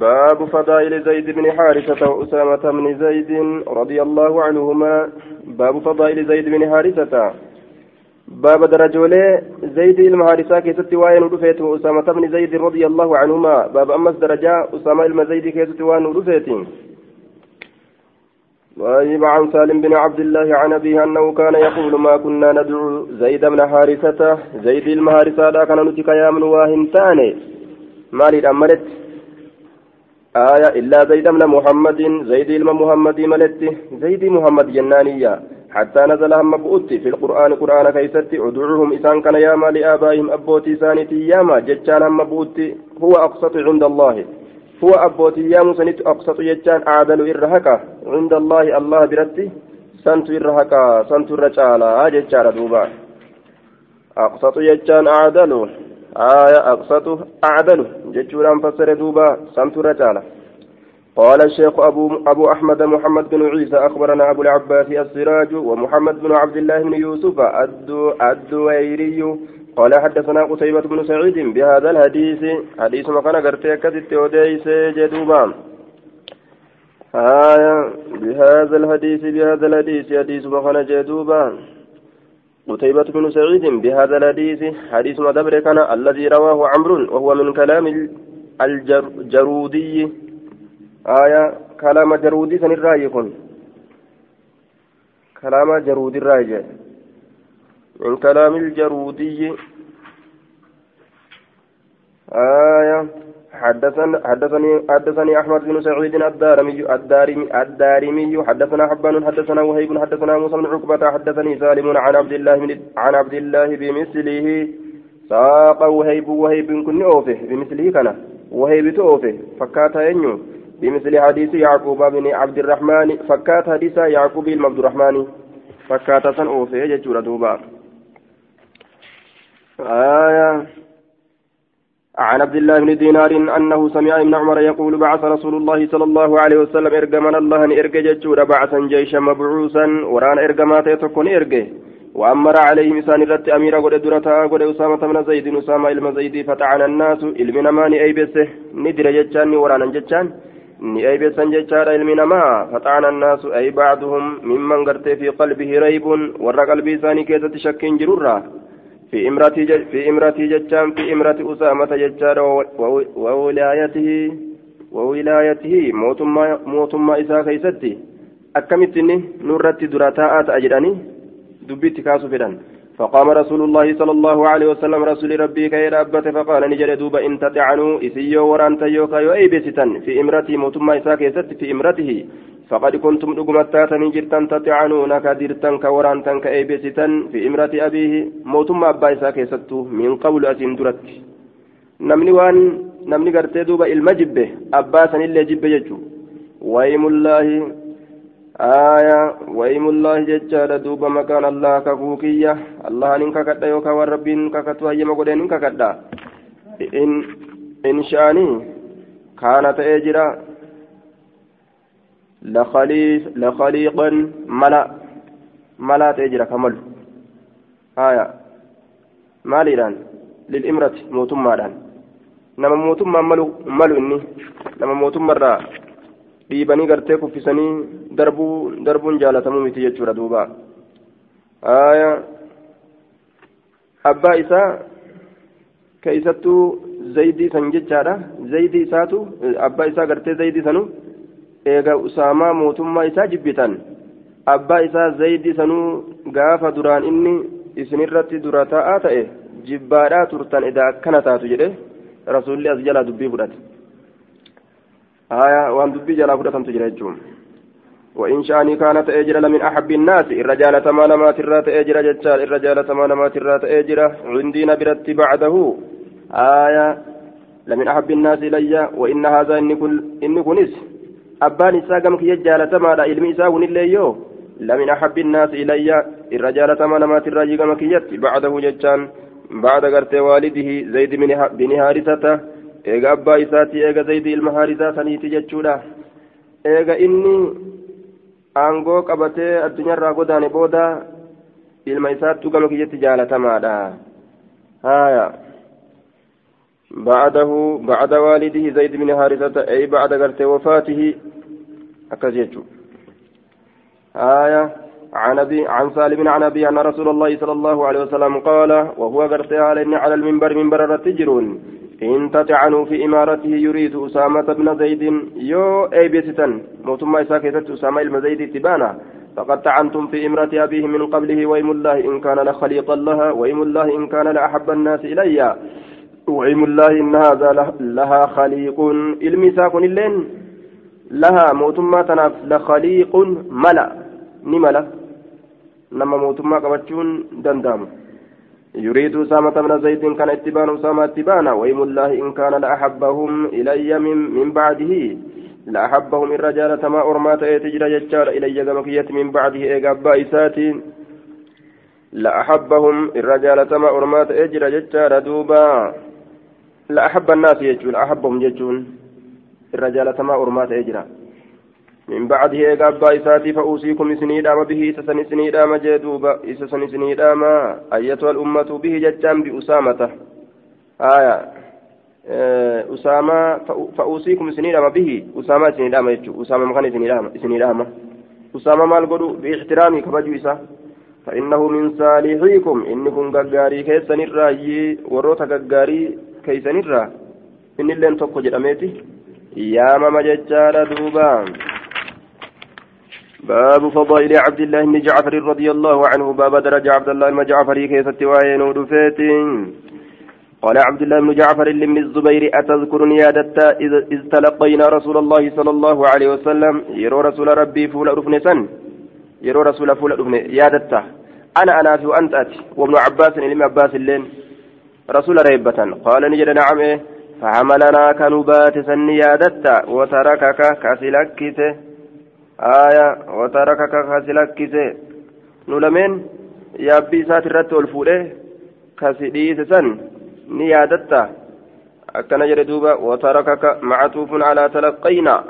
باب فضائل زيد بن حارثة وأسامة بن زيد رضي الله عنهما. باب فضائل زيد بن حارثة. باب درجولي زيد المحارثة كيست وين رفيت وأسامة بن زيد رضي الله عنهما. باب أمس درجة أسامة المزيد كيست وين رفيت وأجيب عن سالم بن عبد الله عن أبيه أنه كان يقول ما كنا ندعو زيد بن حارثة. زيد المحارثة لا كان نتك واهن تاني. مالي الأمرت آية إلا زيد بن محمد زيد بن محمد ملت زيد محمد جنانية. حتى نزل هم بؤت في القرآن قرآن كيست ادعوهم إسان كان ياما لآبائهم أبوتي سانتي ياما جتشان هم بؤت. هو أقسط عند الله. هو أبوتي يام سنت أقسط جتشان أعدل إرهكا عند الله الله برتي سنت إرهكا سنت الرجالة جتشان دوبا. أقسط جتشان أعدل آية أقسط أعدل جتشوران فسر دوبا سنت الرجالة قال الشيخ أبو, أبو أحمد محمد بن عيسى أخبرنا أبو العباس السراج ومحمد بن عبد الله بن يوسف الدو الدويري قال حدثنا قتيبة بن سعيد بهذا الحديث حديث ما كان قرتي كتت وديس جدوبا آية بهذا الحديث بهذا الحديث حديث ما كان جدوبا قتيبة بن سعيد بهذا الحديث حديث ما دبر كان الذي رواه عمرو وهو من كلام الجرودي آية كلام جرودي سن الرأي يكون كلام جرودي الرأي من كلام الجرودي. آية حدثنا حدثني حدثني أحمد بن سعيد الدارمي الدارمي الدارمي حدثنا حبان حدثنا وهيب حدثنا موسى بن عقبة حدثني سالم عن عبد الله من عن عبد الله بمثله. ساق وهيب وهيب كن أوفه بمثله كان. وهيب توفه فكاتا ينيو بمثل حديث يعقوب بن عبد الرحمن فكات حديث يعقوب بن عبد الرحمن. فكات سن اوفي جچورا دوبا. آية عن عبد الله بن دينار أنه سمع ابن عمر يقول بعث رسول الله صلى الله عليه وسلم إرجمنا الله أن إرجى جتشورا بعثا جيشا مبعوثا وران إرجمات يتكون إرجى. وأمر عليهم إسان الرت أميرا قد درتا قد أسامة من زيد أسامة إلما زيد فتعن الناس إلمنا ماني أي بسه ندر جتشان ورانا جتشان ni aybeessan jechaadha ilmi namaa faxaana annaasu ay bacduhum mimman gartee fi qalbihi raybun warra qalbii isaanii keessatti shakkiin fi imratii jechaan fi imrati usaamata jechaadha wawilaayaatihi wawilaayaatihi mootummaa isaa keeysatti akkamittinni nurratti dura taa'aa ta'a jedhanii dubbitti kaasuu fedhan فقام رسول الله صلى الله عليه وسلم رسول ربي كي رابت فقال نجد دوب إن تطعنوا إسيو وران تيوكا يؤيبستا في إمرتي موتما إساك في إمرته فقد كنتم دقمتاتني جرتان تطعنون كدرتان كوران تنك أيبستا في إمرة أبيه موتما أبا إساك من قول أسين درت نمني وان نمني قرتي دوب المجبه أبا سن اللي جبه يجو ويم الله آية وإيم الله ججال دوب مكان الله ككوكية الله ننك كدا يوكا والربين ككتوا يما قدين ننك كدا إن إن شاني كانت أجرا لخليف لخليقا ملا ملا تجرا كمل آية ماليران للإمرة موتما نما موتما ملو ملو إني نما موتما dhiibanii gartee kuffisanii darbuu darbuun jaalatamuu miti jechuudha duuba abbaa isaa keeysattuu zaydii san jechaadha zaydii isaatu abbaa isaa gartee zaydii sanu eega usaamaa mootummaa isaa jibbitan abbaa isaa zaydii sanuu gaafa duraan inni isinirratti dura taa'aa ta'e jibbaadhaa turtan edaa akkana taatu jedhe rasuulli as jalaa dubbii fudhate آية وأن دبي جلا فرة تجرى وإن شاني كانت أجرا لمن أحب الناس الرجال تمانا ما ترات أجرا جتال الرجال تمانا ما ترات أجرا عندي نبرت بعده آية لمن أحب الناس إلي وإن هذا إن كنس أبان إساقم كي يجال تمانا إلمي إساقن اللي لمن أحب الناس إلي الرجال تمانا ما تراجي كما كيت بعده جتان بعد قرت والده زيد بن هارثة abbaa isaati eega zaydi ilma haarisaa saniiti jechuudha eega inni aangoo qabatee addunyaarraa godaane booda ilma isaattu gama kiyyatti jaalatamaadha haya بعده بعد والده زيد بن حارثة أي بعد قرت وفاته أكزيتشو آية عن أبي عن سالم عن أبي أن رسول الله صلى الله عليه وسلم قال وهو قرت على المنبر منبر التجرون إن تطعنوا في إمارته يريد أسامة بن زيد يو أي بيستن موتما إساكتت أسامة بن زيد تبانا فقد طعنتم في إمرة أبيه من قبله وإم الله إن كان لخليقا لها وإم الله إن كان لأحب الناس إلي وإم الله إن هذا لها خليق. المساك اللين لها موتما تناف لخليق ملأ. نملأ. نما موتما قبتشون دندام. يريد أسامة بن زيد كان اتبان أسامة اتبانا وإم الله إن كان لأحبهم إلي من, من بعده. لأحبهم الرجال تما أرمات تجرى ججار إلي جمكية من بعده إيقابا إساتين لأحبهم الرجال تما أرمات إجرى ججار دوبا. لأحب الناس يجون أحبهم يجون. الرجال تما أرمات إجرى من بعده إيقابا إساتي فأوصيكم سنيدام به إسسن سنيدام جدوبا إسسن سنيدام أيتها الأمة به ججام بأسامة. آية. أسامة فأوصيكم سنيدام به. أسامة سنيدام يجو. أسامة مكان سنيدام سنيدام أسامة مال قدو بإحترامي كبجو إسا. فإنه من صالحيكم. إنكم غغاري كيسن الرأي وروتا غغاري اللين توكو جراميتي يا ماما ججارة دوبان باب فضائل عبد الله بن جعفر رضي الله عنه باب درجة عبد الله بن جعفر كيست وين ودفيتين قال عبد الله بن جعفر بن الزبير أتذكرني يا دتا إذ تلقينا رسول الله صلى الله عليه وسلم يرو رسول ربي فول رفنسا يرو رسول فول رفن يا دتا أنا أنا في وأنت أتي وابن عباس لم عباس اللين رسول ريبة. قال نجد نعم. إيه فعملنا كنبات سني يا دتا وتركك كسلكت. آية. وتركك كسلكت. نلمين. يا أبي ساترت والفوله كسديس سن. yaadatta akkana jedhe duuba watarakaka mactuuf على تلقينا.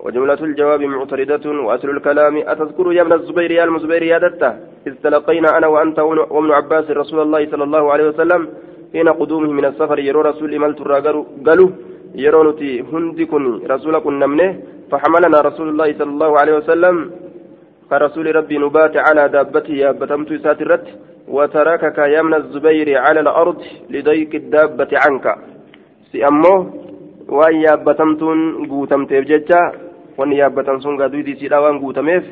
وجملة الجواب معتردة وأصل الكلام. أتذكر يا ابن الزبير يا المزبير يا دته إذ تلقينا أنا وأنت وابن عباس رسول الله صلى الله عليه وسلم. حين قدومه من السفر يرو رسول ملت قالوا يرو نتي هندكن رسولكم نمنه فحملنا رسول الله صلى الله عليه وسلم فرسول ربي نبات على دابته يا بتمت ساترت وتركك يا من الزبير على الأرض لضيق الدابة عنك. سيأمه وأن يابتمتون قوتمتيف ججا وأن يابتن سن قدوي دي سيدا وأن قوتميف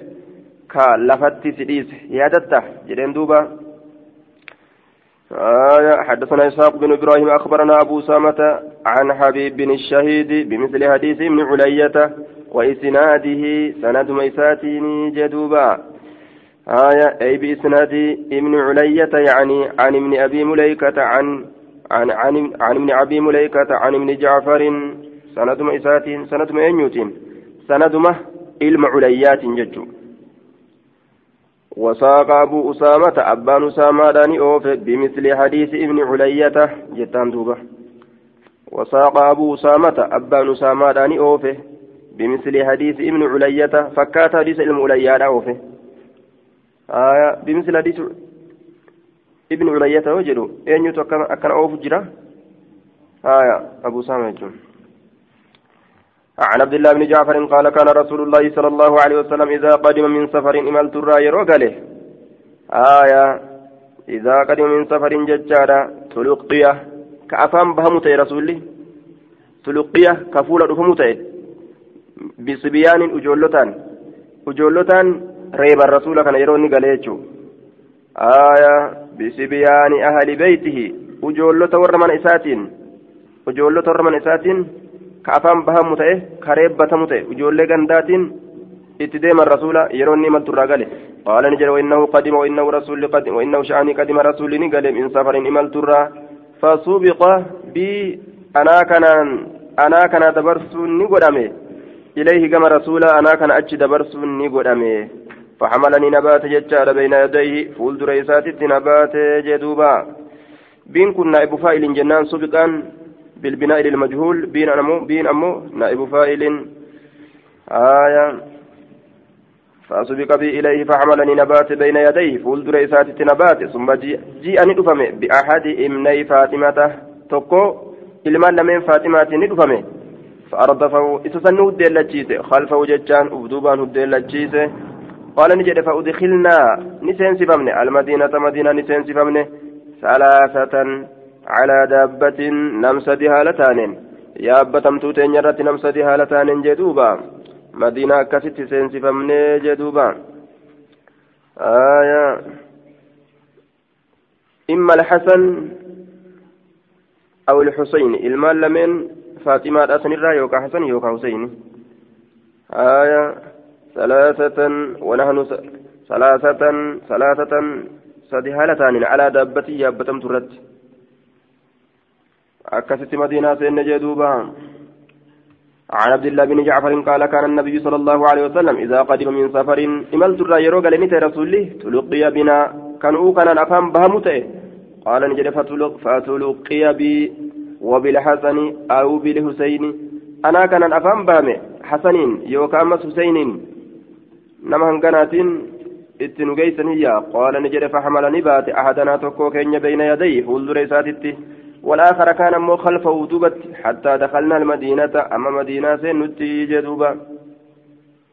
كاللفت سيديس يادته جرين دوبا. آه حدثنا إسحاق بن إبراهيم أخبرنا أبو سامة عن حبيب بن الشهيد بمثل حديث ابن علية وإسناده سند ميساتين جدوبا. آية أي بإسناد ابن علية يعني عن ابن أبي مليكة عن عن عن عن ابن أبي مليكة عن ابن جعفر سند مئسات سند مئنيوت سند مه علم عليات ججو وساق أبو أسامة أبان أسامة داني أوف بمثل حديث ابن علية جتان دوبة. وساق أبو أسامة أبان أسامة داني أوف بمثل حديث ابن علية فكات حديث أوفه آية بمثل حديث ابن علية وجدوا أين يتوكل أكن أوف جرا؟ آية أبو سامة عن عبد الله بن جعفر قال كان رسول الله صلى الله عليه وسلم إذا قدم من سفر إملت الرأي رجله. آية. إذا قدم من سفر ججارا تلقيه. كأفهم بهمت رسولي تلقيه كفول رفمت بصبيان أجولتان. أجولتان reeba rasuula kana yeroo inni galee jechuudha aayaa bisibiyaani ahali beeytihi ujoollota warra mana isaatiin ka afaan bahamu ta'e ka reebbatamu ta'e ujoollee gandaatiin itti deeman rasuula yeroo inni imalturraa gale qaala ni jedhe wainnahu qadima wainnahu rasuulli qadima wainnahu sha'anii qadima rasuulli ni gale min safarin imalturraa fasubiqa bi anaa kanaan anaa kana dabarsuun ni godhame ilayhi gama rasuula anaa kana achi dabarsuun ni godhame فحملني نبات ججار بين يديه فول دريسات نبات جدوبا بين كن نائب فاعل جنان سبقا بالبناء للمجهول بين أمو بين أمو نائب فاعل. آية. فأسبق بي إليه فحملني نبات بين يديه. فول دريسات نبات ثم جيء جي أن بأحد إمني فاطمة. ilmaan lameen faaximaatiin ni dhufame فأردفه إسسن هديلتشيسه خلفه جتان أبدوبان هديلتشيسه قال نجد فأدخلنا. نسين سفمني. المدينة مدينة نسين سفمني. ثلاثة على دابة نمسد هالتان يا أبتم توتين يرت نمسد هالتان جدوبا. مدينة كست سين سفمني جدوبا. آية. إما الحسن أو الحسين. المال لمن فاطمة أسنرا يوكا حسن يوكا حسين. آية. ثلاثة ونحن ثلاثة ثلاثة سدهالتان على دابتي يابتم ترد. أكست مدينة سين جدوبا عن عبد الله بن جعفر قال كان النبي صلى الله عليه وسلم إذا قدم من سفر إملت الرأي لنت رسوله تلقي بنا. كان أوكنا أفهم بهمته قال نجد فتلقي بي وبالحسن أو بالحسين. أنا كان أفهم بامي حسنين يوكا أمس حسينين. نما هنغناتين اتنجيسن هي. قال نجد فحملني بات أحدنا تكو كين بين يديه. فولدر ساتتي والآخر كان مو خلفه دوبت حتى دخلنا المدينة أما مدينة سنتي جدوبا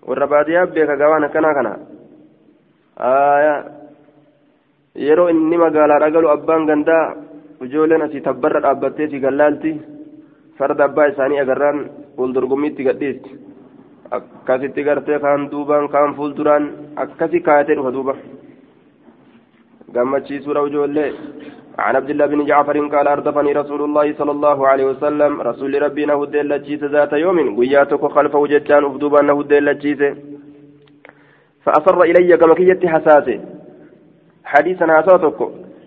والربادية بيك قوانا كنا كنا آية yeroo inni magaalaa dhagalu abbaan gandaa ijoolleen asii tabbarra dhaabbattee si gallaalti farda abbaa isaanii agarraan fuuldurgummiitti gadhiisti akkasitti gartee kaan duubaan kaan fuulduraan akkasi kaayatee dhufa duuba gammachiisuudha ijoollee عن عبد الله بن جعفر قال أردفني رسول الله صلى الله عليه وسلم رسول ربي نهد اللجيس ذات يوم قياتك خلفه جتان أفدوبا نهد اللجيس فأصر إلي كما كيت حساسه حديثا هاسوتك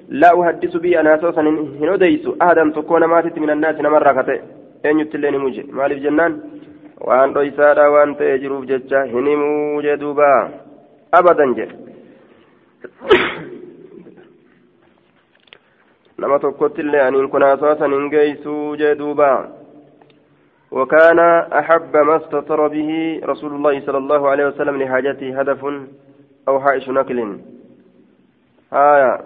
لا أحدث به أنا أساسا هن أديس أحدا تكون ماتت من الناس نمر كتئ أين يتلين موجي مالف جنان. وأن رئيسادا وأن تيجروف جتشا هنمو جدوبا أبدا جد. Nama tokkotti illee aniin kun haasawaa hin geeysuu jee duuba. وكان أحب ما استطر به رسول الله صلى الله عليه وسلم لحاجته هدف أو حائش نقل آية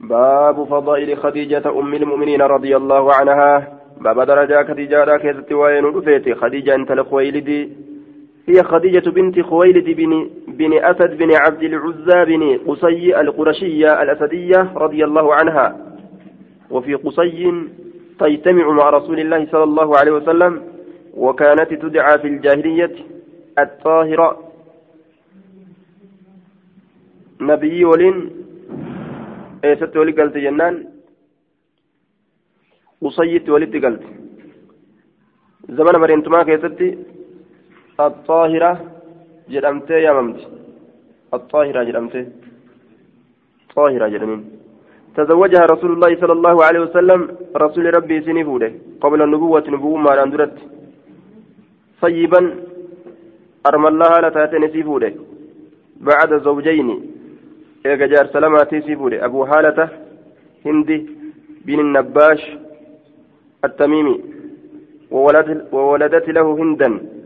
باب فضائل خديجة أم المؤمنين رضي الله عنها باب درجة خديجة كيست وين خديجة أنت الخويلد هي خديجة بنت خويلد بن بن أسد بن عبد العزى بن قصي القرشية الأسدية رضي الله عنها. وفي قصي تجتمع مع رسول الله صلى الله عليه وسلم وكانت تدعى في الجاهلية الطاهرة. نبي ولين eessatti wali galte jennaan qusayyitti walitti galte zamana bareentumaa keessatti axaahira jedhamtee yaamamti axaahira jedhamtee xaahira jedhaniin تزوجها رسول الله صلى الله عليه وسلم رسول ربي سنفوده قبل النبوة نبوة ما أندرت صيبا أرمى الله لتاتي نسيفوده بعد زوجين jaarsa lamaatii sii fuudhe abuu haalata hindi bin nabbaash التميمي وولدت له هندا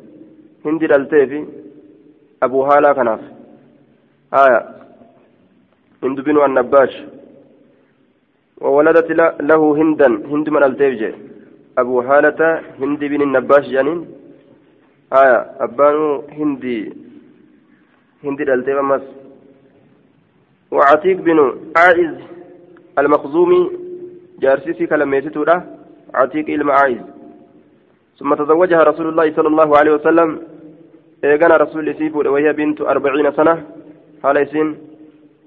هند الالتيفي أبو هالا كناف آية هند بن النباش وولدت له هندا هند من الالتيف أبو هالة هند بن النباش جانين آية أبانو هندي هندي الالتيف مس وعتيق بن عائز المخزومي جارسيسي كلميتتو عتيق المعايز ثم تزوجها رسول الله صلى الله عليه وسلم إيغانا رسول سيفو وهي بنت أربعين سنة هاليسين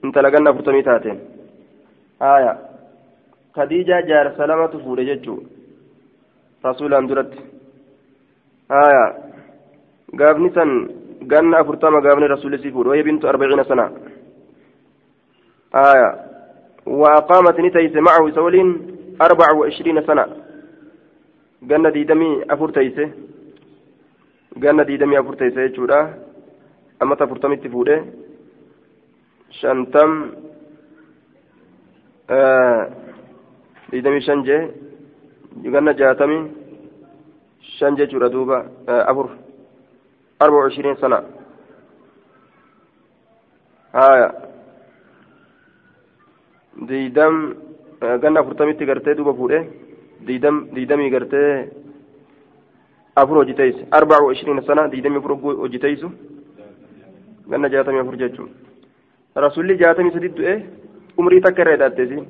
انت لقنا فرتمي تاتين آية خديجة جار سلامة فوري ججو رسول أندرت آية قابني سن قنا فرتما قابني رسول سيفو وهي بنت أربعين سنة آية وأقامت نتيس معه سولين أربع وعشرين سنة قلنا ديدمي أفور تيسه ديدمي أفور تيسه يجورا أما تفرتمي تفوده شنتم آه ديدمي شنجة قلنا جاتمي شنجة جورا دوبا آه أفور أربع وعشرين سنة آية diidam ganna afurtamitti gartee duuba fuudhe. ديدم ديدمي قرتي أفر وجتيس أربع وعشرين سنة ديدمي أفر وجتيس قلنا جاتمي أفر جاتشون رسول جاتمي سديد إيه عمري تكرر داتسين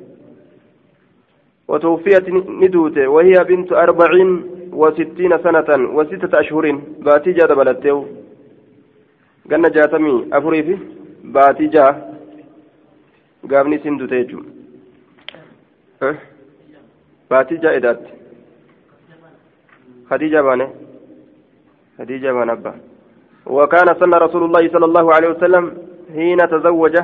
وتوفيت ندوته وهي بنت أربعين وستين سنة وستة أشهر باتي جاد بلتيو قلنا جاتمي أفري في باتي جا قابني سندو تيجو أه؟ باتي جا إدات خديجة بانه خديجة بان أبا. وكان سن رسول الله صلى الله عليه وسلم حين تزوج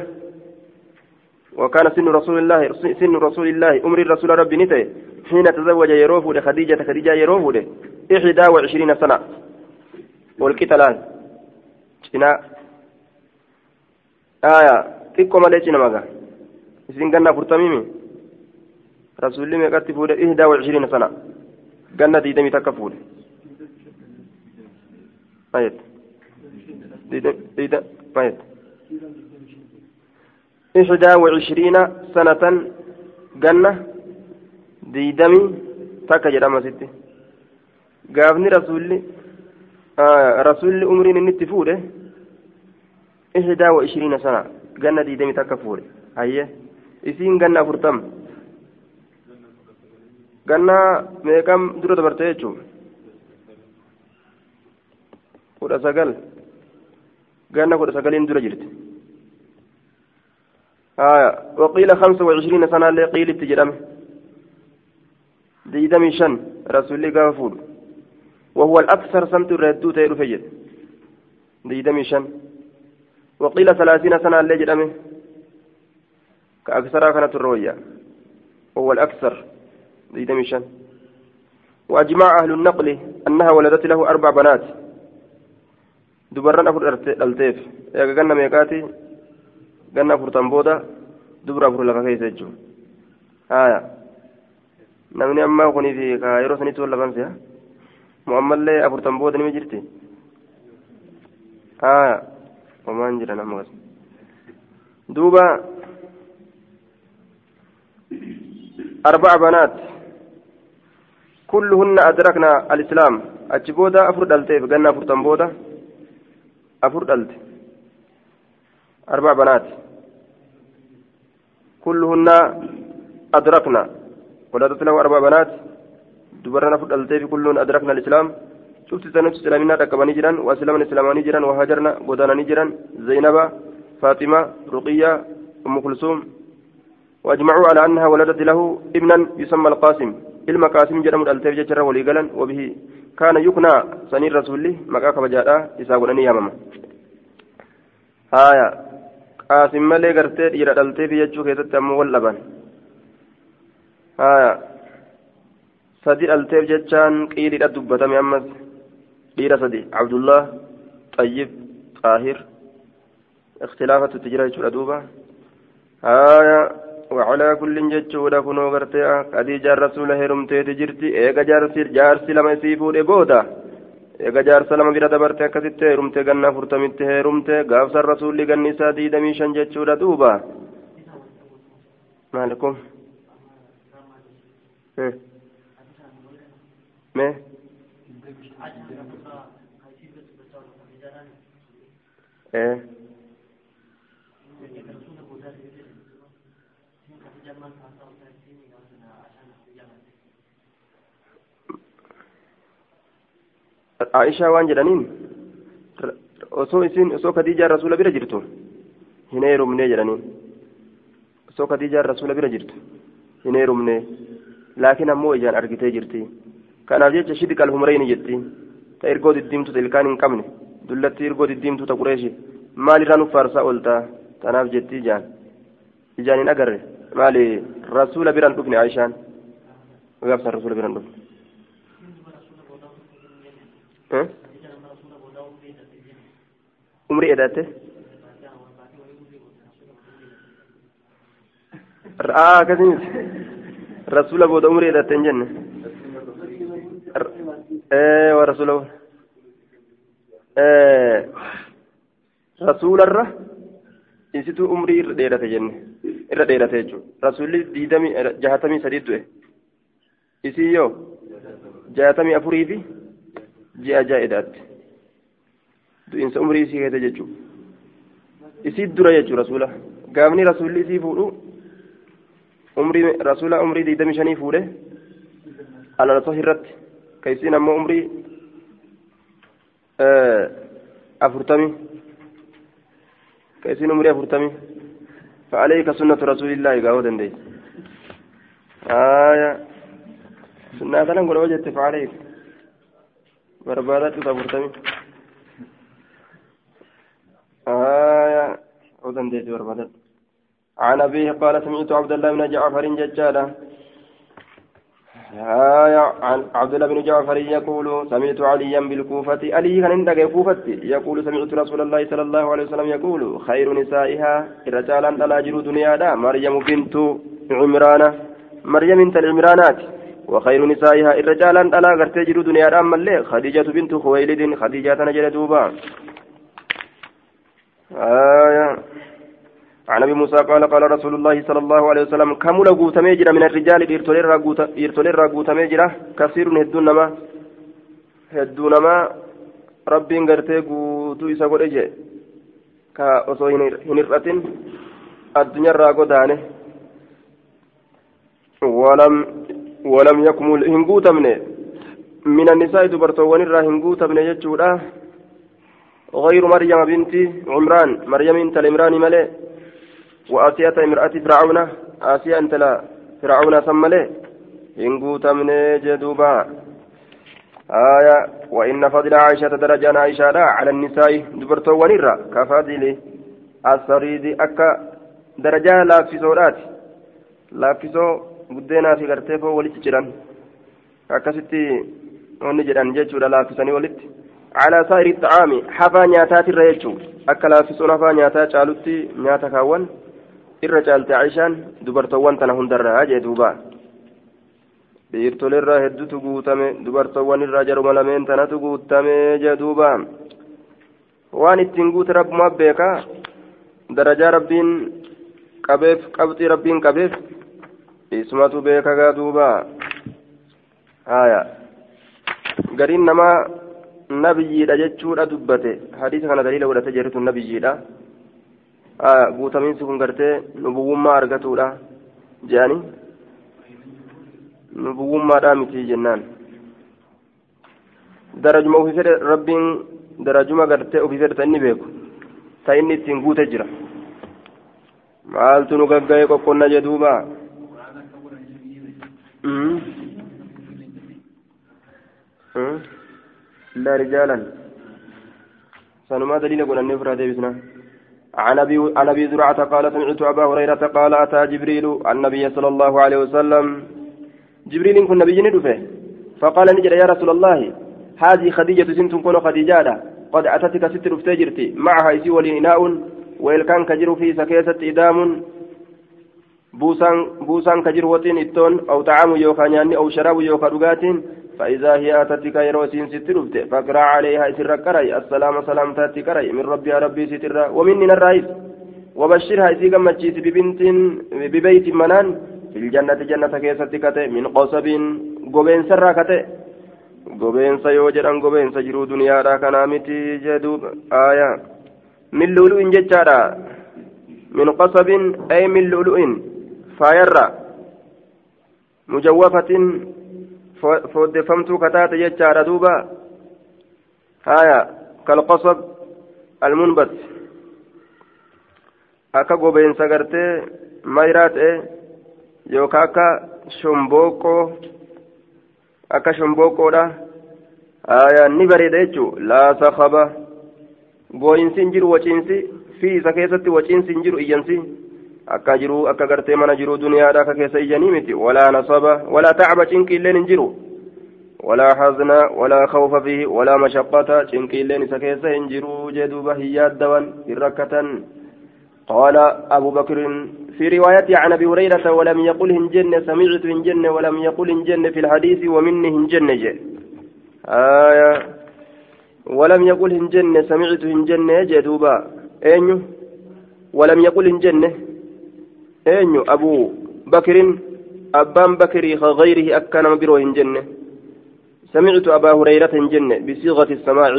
وكان سن رسول الله سن رسول الله أمر الرسول ربي نته حين تزوج يروف خديجة خديجة يروف إحدى وعشرين سنة. والكتلان شنا آية. تكو مالي شنا مغا إسين قلنا فرطميمي رسول الله ميقات فوده إحدى وعشرين سنة. قلنا ديدمي تكفوده آية ديدم ديدم آية إحدى وعشرين سنة جنة ديدمي تكا جرام ستي قافني رسولي آه رسولي أمرين النت فوله إحدى وعشرين سنة جنة ديدمي تكا فوله هيا إسين جنة فرتم جنة ميكام درو دبرتي يجو kudha sagal. Ganna kudha sagaliin dura jirti. خمسة وعشرين سنة اللي قيل التجرم ديدمي شن رسول الله قافول وهو الأكثر سنت الردو تيرو فجد ديدمي شن وقيل ثلاثين سنة اللي جرمه كأكثر كانت الرؤيا وهو الأكثر ديدمي وأجمع أهل النقل أنها ولدت له أربع بنات دبرنا أفر التيف يا جنة ميقاتي ganna afurtan booda dubra afur lafa keessa jechuun haya namni ammaa kunii fi ka yeroo sanitti wal lafanse mu'ammallee afurtan booda nima jirti haya homaan jira nama duuba أربع بنات كلهن أدركنا الإسلام. أتشبودا أفرد ألتيف قلنا أفرد بودا. أفرد ألت أربع بنات. كلهن أدركنا. ولدت له أربع بنات. دبرنا فد التيف كلهن أدركنا الإسلام. شفت سنة إسلامنا تكبني جرا وأسلمنا إسلاماني جرا وهاجرنا غدانا جرا زينب فاطمة رقية أم كلثوم. وأجمعوا على أنها ولدت له ابنا يسمى القاسم. Jedhamu dhalteef jecharra walii galan wabihi kaana yuknaa saniin rasuulli maqaa kabajaadha isaa godhanii yaamama haya qaasim malee gartee dhiira dhalteef jechuu keessatti ammoo wal dhaban haya sadi dhalteef jechaan qiiliidha dubbatame ammas dhiira sadi abdullah xayyib xaahir اختلافة التجارة جرى هايا وعلى كل جتشودا كنو غرتي خديجة الرسول هرمتي تجرتي ايغا جارسي جارسي لما يسيفو بودا eega jaarsa lama bira dabarte akkasitti heerumte ganna afurtamitti heerumte gaafsan rasuulli ganni isaa diidamii shan jechuudha duuba maalikum mee ee aishaa waan jedhaniin osoo isin osoo kadiijaa rasuula bira jirtu hin heerumne jedhaniin osoo kadiijaa rasuula bira jirtu hin heerumne laakiin ammoo ijaan argitee jirti kanaaf jecha shidqal humreyni jetti ta ergoo diddiimtu ta ilkaan hin qabne dullatti ergoo diddiimtu ta qureeshi maalirraa nuuf faarsaa ooltaa tanaaf jetti ijaan ijaan hin agarre maali rasuula biraan dhufne aishaan gaafsan rasuula biraan dhufne edate akkasimiti rasula booda umri edatte hin jenne wa rasula rasularra isitu umrii irra dheerate jenne irra dheerate jechuudha rasulli diidamii jahatamii sadii du'e isii yoo jaatamii afurii fi ji'a jaa'idaatti du'iinsa umrii isii keessa jechuudha isii dura jechuudha rasuula gaafni rasuulli isii fuudhu umrii rasuula umrii digdamii shanii fuudhe alalasa irratti ka isiin ammoo umrii afurtamii ka isiin umrii afurtamii فعليك سنة رسول الله قاوة دي آية سنة نقول وجدت فعليك بربادات تفرتمي آية أذن دي بربادات عن أبيه قال سمعت عبد الله بن جعفر ججالا آية عن عبد الله بن جعفر يقول سمعت عليا بالكوفة علي كان عندك كوفة يقول سمعت رسول الله صلى الله عليه وسلم يقول خير نسائها رجالا تلاجر دنيا دا مريم بنت عمران مريم بنت العمرانات وخير نسائها رجالا تلا غرتجر دنيا دا ملي. خديجة بنت خويلد خديجة نجل دوبا. آية عن أبي موسى قال قال رسول الله صلى الله عليه وسلم كم لغوت ميجرا من الرجال؟ إرتولير راغوت ميجرا كثير هدون نما هدون نما. ربي غرتي غوتو إسا قد إجي. كا أصو هنرأتين الدنيا راغو دانه ولم ولم يكمل هنغوت من النساء دبرتوان الرا هنغوت من يجودا. غير مريم بنت عمران. مريم بنت العمران ملئ وآسية امرأة فرعون. آسية أنت لا فرعون ثم له إن من جدوبا. آية وإن فضل عائشة درجة عائشة على النساء دبرتو ونرى كفضل السريد أكا درجة لا في سورات لا في سو ولت جران أكستي وني جران جيتشورا لا في سني ولت على سائر الطعام حفا نياتات الريتشو أكا لا في سون حفا نياتات شالوتي نياتا كاون irra caalte aishaan dubartoowwan tana hundarraa jee duuba dhiirtolerraa hedduutu guutame dubartoowwan irraa jaruma lameen tanatu guutame jee waan ittiin guute rabbumaa beekaa darajaa rabbiin qabeef qabxii rabbiin qabeef ismatu beekagaa duuba haya gariin namaa nabiyyiidha jechuudha dubbate hadiisa kana daliila godhate jeeritu nabiyyiidha guutamiinsi kun gartee nubuwummaa argatuudha jedhani nubuwummaadhaa miti jennaan darajuma ofii fedhe rabbiin darajuma gartee ofii fedhe ta inni beeku ta inni ittiin guute jira maaltu nu gagga'ee qoqqonna jedhuuba illa rijaalan. Sanumaa daliila godhannee ofirraa deebisnaa عن ابي عن ابي زرعه قال سمعت ابا هريره قال اتى جبريل النبي صلى الله عليه وسلم جبريل كن نبي ندفه فقال نجد يا رسول الله هذه خديجه سنت كن خديجه قد اتتك ست رفتجرتي معها يسي ولي ويل كان كجر في سكيسة إدام بوسان بوسان كجر وتين إتون أو طعام يوكا أو شراب يوكا فإذا هي أتتك يروسين سترفت فاقرأ عليها سر كري السلام سلام تاتي كري من ربي ربي ستر ومني الرئيس وبشرها إذا مجيت ببنت ببيت منان في الجنة جنة كيست كتئ من قصب قبين سر كتئ قبين سيوجران قبين سجرو دنيا را كنامتي جدوب آية من لؤلؤ ججارا من قصب أي من لؤلؤ فايرا مجوفة haya kalqosab almunbat akka gobeensa gartee mayraa ta'e yookaan akka shombooqqoo akka shombooqqoodha haya ni bareeda jechuun laasa qaba boo'insi hin jiru waciinsi fi isa keessatti waciinsi hin jiru iyyansi. Akka jiru akka gartee mana jiru duniyaadha akka keessa ijanii miti walaa nasaba walaa tacba cinqiilleen hin jiru walaa hazna walaa khawfa fihi walaa mashaqqata cinqiilleen isa keessa hin jiru jee duuba hin yaaddawan hin rakkatan قال أبو بكر في روايته عن أبي هريرة ولم يقل هنجن سمعت هنجن ولم يقل هنجن في الحديث ومني هنجن جي آية ولم يقل هنجن سمعت هنجن جدوبا أين ولم يقل هنجن eenyu? Abuu bakrin أبان بكري غيره أكان برو جنة سمعت أبا هريرة جنة بصيغة السماع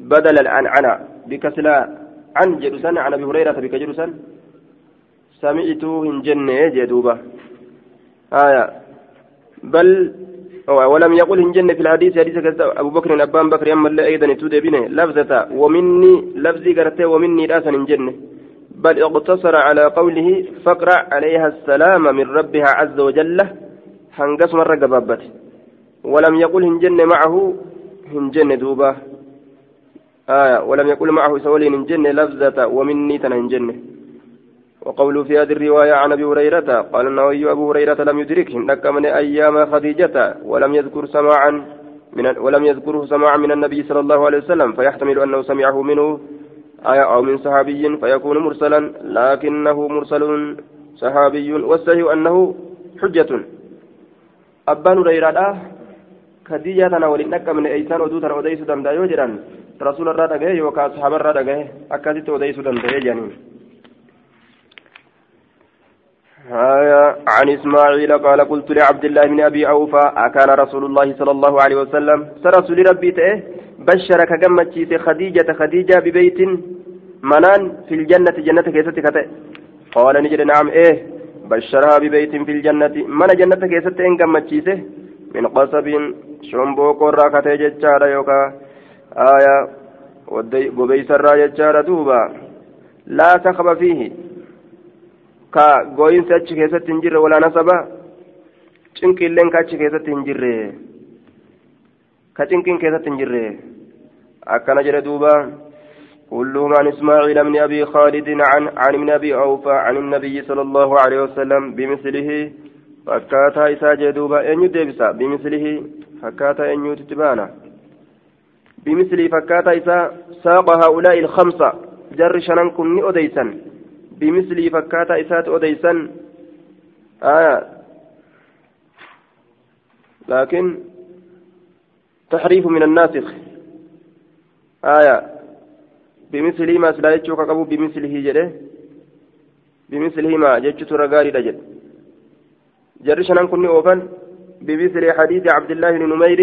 بدل العنعنة بكسلا عن جلسان عن أبي هريرة بكجلسان سمعته جنة جدوبة آية بل ولم يقل جنة في الحديث حديث أبو بكر أبان بكر أما أيضا تودبينه لفظة ومني لفظي قرته ومني راسا جنة بل اقتصر على قوله فاقرأ عليها السلام من ربها عز وجل. هنقص مرة قبابته ولم يقل هنجن معه هنجن دوبا. آية ولم يقل معه سولي هنجن لفظة ومني تنهنجن وقوله في هذه الرواية عن أبي هريرة قال النووي أبو هريرة لم يدرك هنك من أيام خديجة ولم يذكر سماعا من ولم يذكره سماعا من النبي صلى الله عليه وسلم فيحتمل أنه سمعه منه. آية أو من صحابي فيكون مرسلا لكنه مرسل صحابي والصحيح أنه حجة أبان هريرة khadijaa tana waliin dhaqqabne eeysaan oduu tana odeysuu danda'a yoo jedhan rasuula irraa dhagahe yookaan sahaaba irraa dhagahe akkasitti odeysuu danda'ee jedhaniin. عن إسماعيل قال قلت لعبد الله بن أبي أوفى أكان رسول الله صلى الله عليه وسلم. سرسول ربي تأه بشرك جمت خديجة خديجة ببيت منان في الجنة جنة كيستك قال نجد نعم إيه بشرها ببيت في الجنة. من جنة كيستك إن جمت من قصب shombookoo irraa katee jechaadha yookaan aayaa gobeeysarraa jechaadha duuba laa takaba fiihi ka gooyinsi achi keessatti hin jirre walaa nasaba cinqiilleen ka achi keessatti hin jirre ka cinqiin keessatti hin jirre. Akkana jedhe duuba كلهم عن إسماعيل بن أبي خالد عن عن ابن أبي أوفى عن النبي صلى الله عليه وسلم بمثله فكاتا إسا جدوبا أن يدبسا بمثله فكاتا أن يتتبانا بمثل فكاتا إسا ساق هؤلاء الخمسة جر شنن كن أديسا بمثل فكاتا إسات أديسا آية. لكن تحريف من الناسخ. آية. بمثله ما سلا يجوك قبو بمثله جده. بمثله ما جدت رقاري رجل جر شنن كن أوفن. بمثل حديث عبد الله بن نمير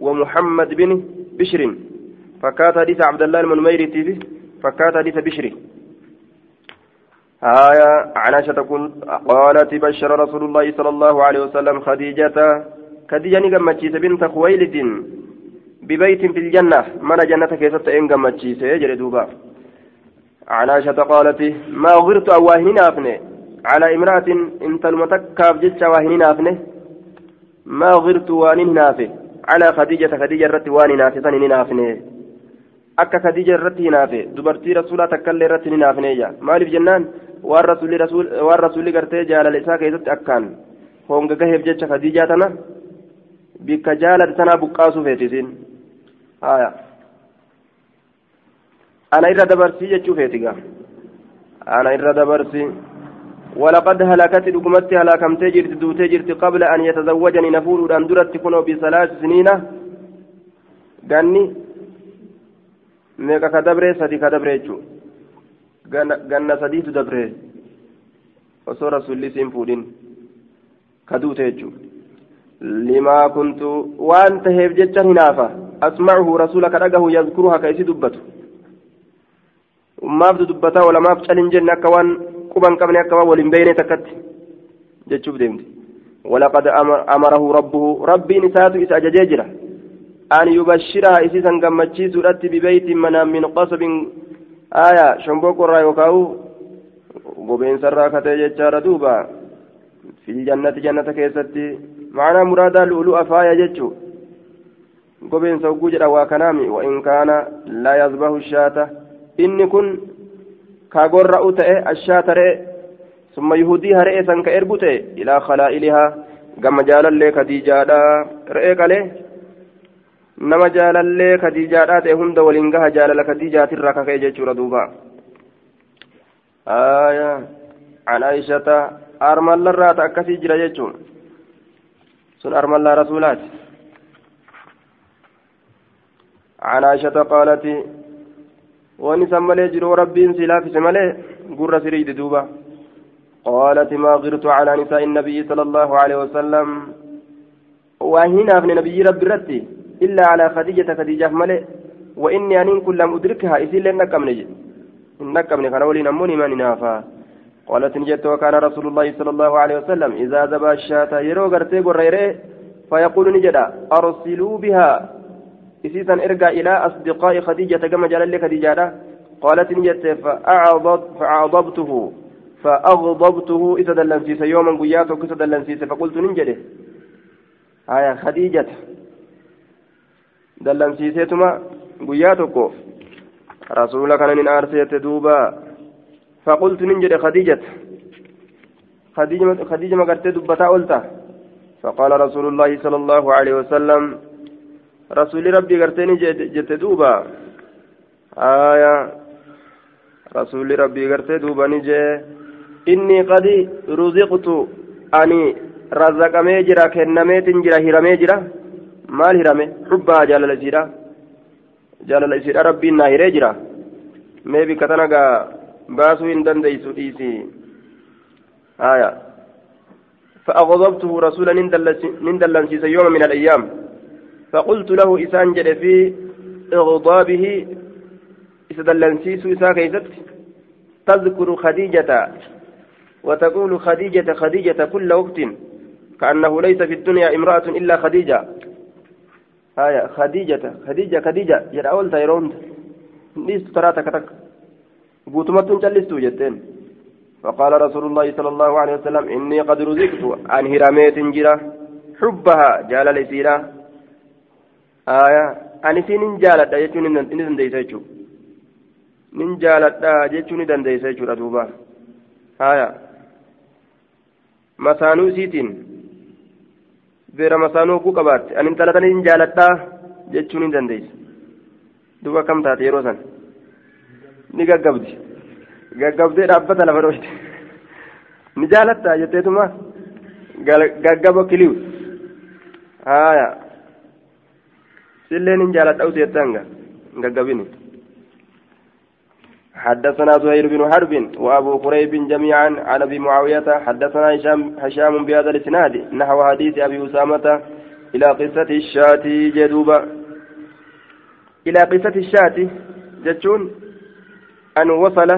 ومحمد بن بشر. فكات حديث عبد الله بن نمير فكات حديث بشر. آية عن عائشة قالت بشر رسول الله صلى الله عليه وسلم خديجة خديجة نقمتشيس بنت خويلد ببيت في الجنة. من جنة كيست إن قمتشيس يجري دوبا. عن عائشة قالت ما غرت أواهنين أفني على امرأة انت المتكاف جتش واهنين أفني ما غرت وان نافه على خديجة خديجة رت وان نافه ثاني نافني akka khadiija irratti hinaafe dubartii rasuulaa takkaillee irratti hinaafne ija maaliif jennaan waan rasuulli gartee jaalala isaa keessatti akkaan honga gaheef jecha khadiijaa tana bikka jaalate tanaa buqqaasuu feetisiin haya ana irra dabarsii jechuu feetiga ana irra dabarsii ولقد هلكت دقمت هلاكمت جرت دوتي جرت قبل أن يتزوجني نفور أن درت كنوا بثلاث سنين ka dabre sadi ka dabre jechuu ganna sadiitu dabre osoo rasulli siin fuudhin ka duute jechuu limaa kuntu waan taheef jechan hinaafa asmacuhu rasula ka dhagahu yazkuruha ka isi dubbatu ummaaftu dubbataa walamaaf calin jenne akka waan quban qabne akka waan waliin beeyne takkatti jechuuf deemti ولقد أمره ربه ربي نساته إذا أججيجره أن يبشرها إسيسا قمتشي سورة ببيت من من قصب آية شنبوك الرأي وكاو قبين سراكة ججار دوبا في الجنة جنة كيستي معنى مرادا لؤلؤ فايا ججو قبين سوقو جرا وكنامي وإن كان لا يذبح الشاة إني كن كاغور رأوتئ الشاة رئ ثم يهوديها رئ سنك إربوتئ إلى خلائلها قم جالا لك ديجادا رئ قاله nama jaalallee kadiijaadhaa ta'e hunda waliin gaha jaalala kadiijaatirraa kaka'e jechuudha duuba an aishata armallarraa ta akkasii jira jechuun sun armallaa rasuulaati عن عائشة قالت ونسى ملي جرو ربي سلاف ملي قر سريد دوبا قالت ما غرت على نساء النبي صلى الله عليه وسلم وهنا ابن نبي ربي رتي إلا على خديجة خديجة ملئ وإني أن كل لم أدركها إذن لن نكمل نكمل كان ولي نموني ما نافا. قالت نجت وكان رسول الله صلى الله عليه وسلم إذا ذبى الشاة يرو غرتي قريره فيقول نجدا أرسلوا بها. إسيسا إرجع إلى أصدقاء خديجة كما جلال خديجة قالت نجت فأعضبته. فأغضبته إذا دلنسيس يوما قياته كسا دلنسيس؟ فقلت ننجده آية خديجة. دلنسيسيتما قياتك رسول كان من أرسيت دوبا فقلت ننجد خديجة خديجة خديجة ما قرت دبتا قلتا فقال رسول الله صلى الله عليه وسلم رسول ربي قرتني جت دوبا آية رسول ربي قرت دوبا نجي إني قد رزقت أني رزقمي جرا كنميت جرا هرمي جرا maal hirame? Xubbaa jaalala isiidha. Jaalala isiidha rabbiin naa hiree jira. Mee bikka tana gaa baasuu hin dandeeysu dhiisi. Haya فأغضبته رسولا نندلن في يوم من الأيام فقلت له إسان جد في إغضابه إسدلن سيسو إسا كيست تذكر خديجة وتقول خديجة خديجة كل وقت كأنه ليس في الدنيا امرأة إلا خديجة آية خديجة خديجة خديجة جرى أول تيرون ليست ترى تكتك قوتمت جلست جتين فقال رسول الله صلى الله عليه وسلم إني قد رزقت عن هرميت جرى حبها جال لسيرة. آية أن سين جالت يجون إن دنديسيتشو nin jaaladha jechuu ni dandeessa jechuudha duuba haya masaanuu isiitiin beera masaanuu oguu qabaatte ani intala tana hin jaaladhaa jechuu ni dandeessa duuba kam taate yeroo san ni gaggabdi gaggabdee dhaabbata lafa dhoofte ni jaalattaa jetteetuma gaggaba kiliw haya silleen hin jaaladha useettanga gaggabini حدثنا زهير بن حرب وأبو قريب جميعا عن أبي معاوية حدثنا هشام هشام بهذا الإسناد نحو حديث أبي أسامة إلى قصة الشاة جدوبا إلى قصة الشاة جتون أن وصل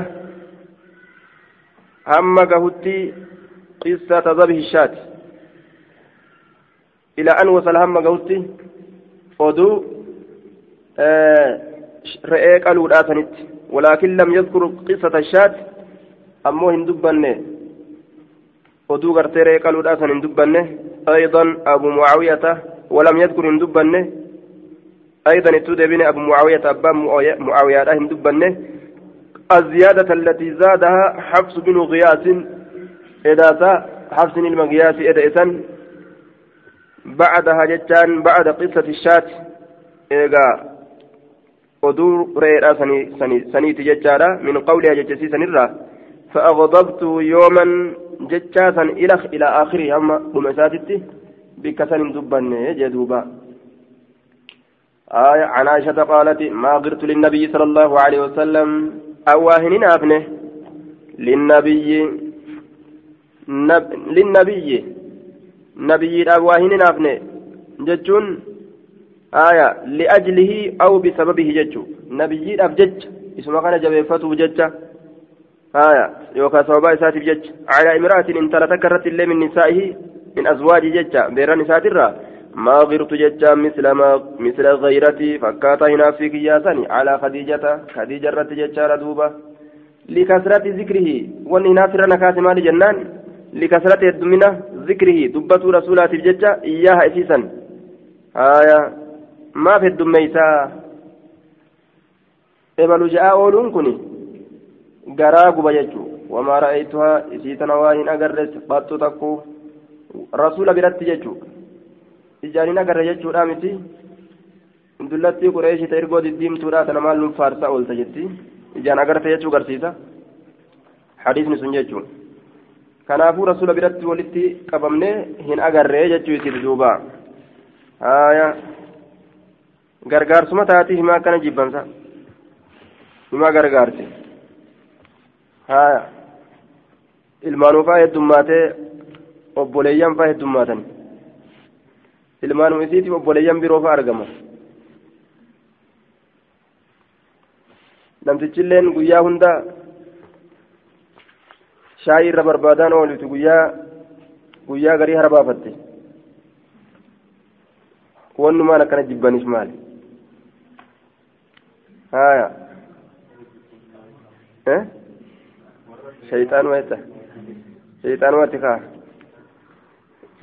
هم قهتي قصة ذبح الشاة. إلى أن وصل هم قهتي فدو آه رئي قالوا ولكن لم يذكر قصة الشاة. أمو هندبنه ودو غرتيري قالوا داسا هندبنه أيضا أبو معاوية. ولم يذكر هندبنه أيضا اتودى بن أبو معاوية. أبا معاوية هندبنه الزيادة التي زادها حفص بن غياث. إذا حفص المغياث إذا بعدها جتان بعد قصة الشاة. إيغا oduu reedha saniiti jechaadha. Min qawliha jechisiisanirra فأغضبت يوما جتشاسا إلى إلى آخره أما بمساتتي بكسن دبن جدوبا آية عن عائشة قالت ما غرت للنبي صلى الله عليه وسلم أواهن أبنه للنبي نب... للنبي نبي أواهن أبنه جتشون آية لأجله أو بسببه جج. نبي أبجج اسمه كان جبيفته جج. آية يوكا سوابا إساتي جج على امرأة إن تلتكرت اللي من نسائه من أزواج جج. بيران نسات ما غرت جج مثل ما مثل غيرتي. فكاتا هنا في كياسني على خديجة خديجة رت جج ردوبة لكثرة ذكره. وأن ناصر نكات مال جنان. لكثرة الدمنة ذكره. دبة رسولات الجج إياها إسيسا آية maaf heddummeeysaa ebalu je'aa ooluun kun garaa guba jechuu wamaa ra'aytuhaa isii tana waa hin agarre baxxu takkuu rasuula biratti jechuu ijaan hin agarre jechuudha miti dullattii qureeshita ergoo diddiimtuudha tana maal nun faarsaa oolta jetti ijaan agarte jechuu garsiisa hadiisni sun jechuun kanaafuu rasuula biratti walitti qabamne hin agarre jechuu isiiti duuba haaya gargaarsuma taati himaa akkana jibbansa himaa gargaarti haya ilmaanuu faa heddummaatee obboleeyyan faa heddummaatan ilmaanuma isiitiif obboleeyyan biroo faa argama namtichilleen guyyaa hunda shaayii irra barbaadaan oolitu guyyaa guyyaa garii harbaafatte wannumaan akkana jibbaniif maali kaa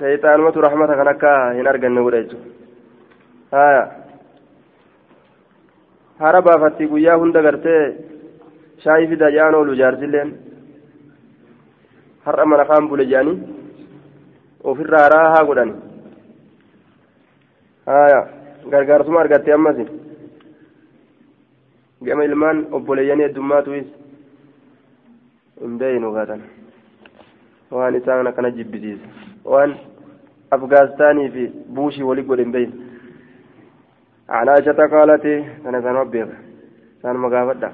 shayxaanumatu rahmata kan akka hin arganne godha jechuudha haya hara baafatti guyyaa hunda gartee shaayii fida ja'an oolu jaarsilleen har'a mana kaan bule jedhanii ofirraa haraa haa godhani haya gargaarsuma argatte ammas gama ilmaan obboleeyyanii heddummaatuis hin beeynu gaatan waan isaan akkana jibbisiisa waan afgaastaanii fi buushii walii godhe hin beeynu عن عائشة قالت أنا ربي كان مقافدة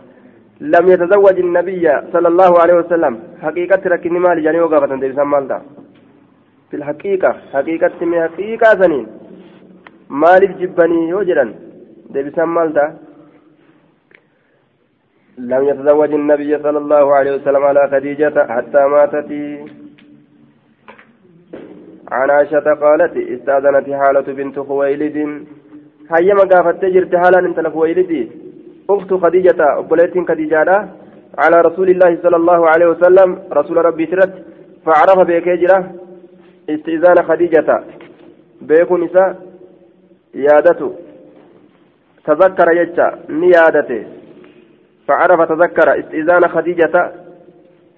لم يتزوج النبي صلى الله عليه وسلم. حقيقة ركني مال جاني وقافة ديبسا مالدا. في الحقيقة حقيقة من حقيقة سنين. مالف جبني يوجدا. ديبسا مالدا. لم يتزوج النبي صلى الله عليه وسلم على خديجة حتى ماتت. عن عائشة قالت استأذنت حالة بنت خويلد. هيما قافت جرت حالا انت لخويلدي أخت خديجة أبوليت خديجة على رسول الله صلى الله عليه وسلم رسول ربي سرت فعرف بكيجرة استئذان خديجة. بيكون نساء. يادته. تذكر يجا نيادته. فعرف تذكر استئذان خديجة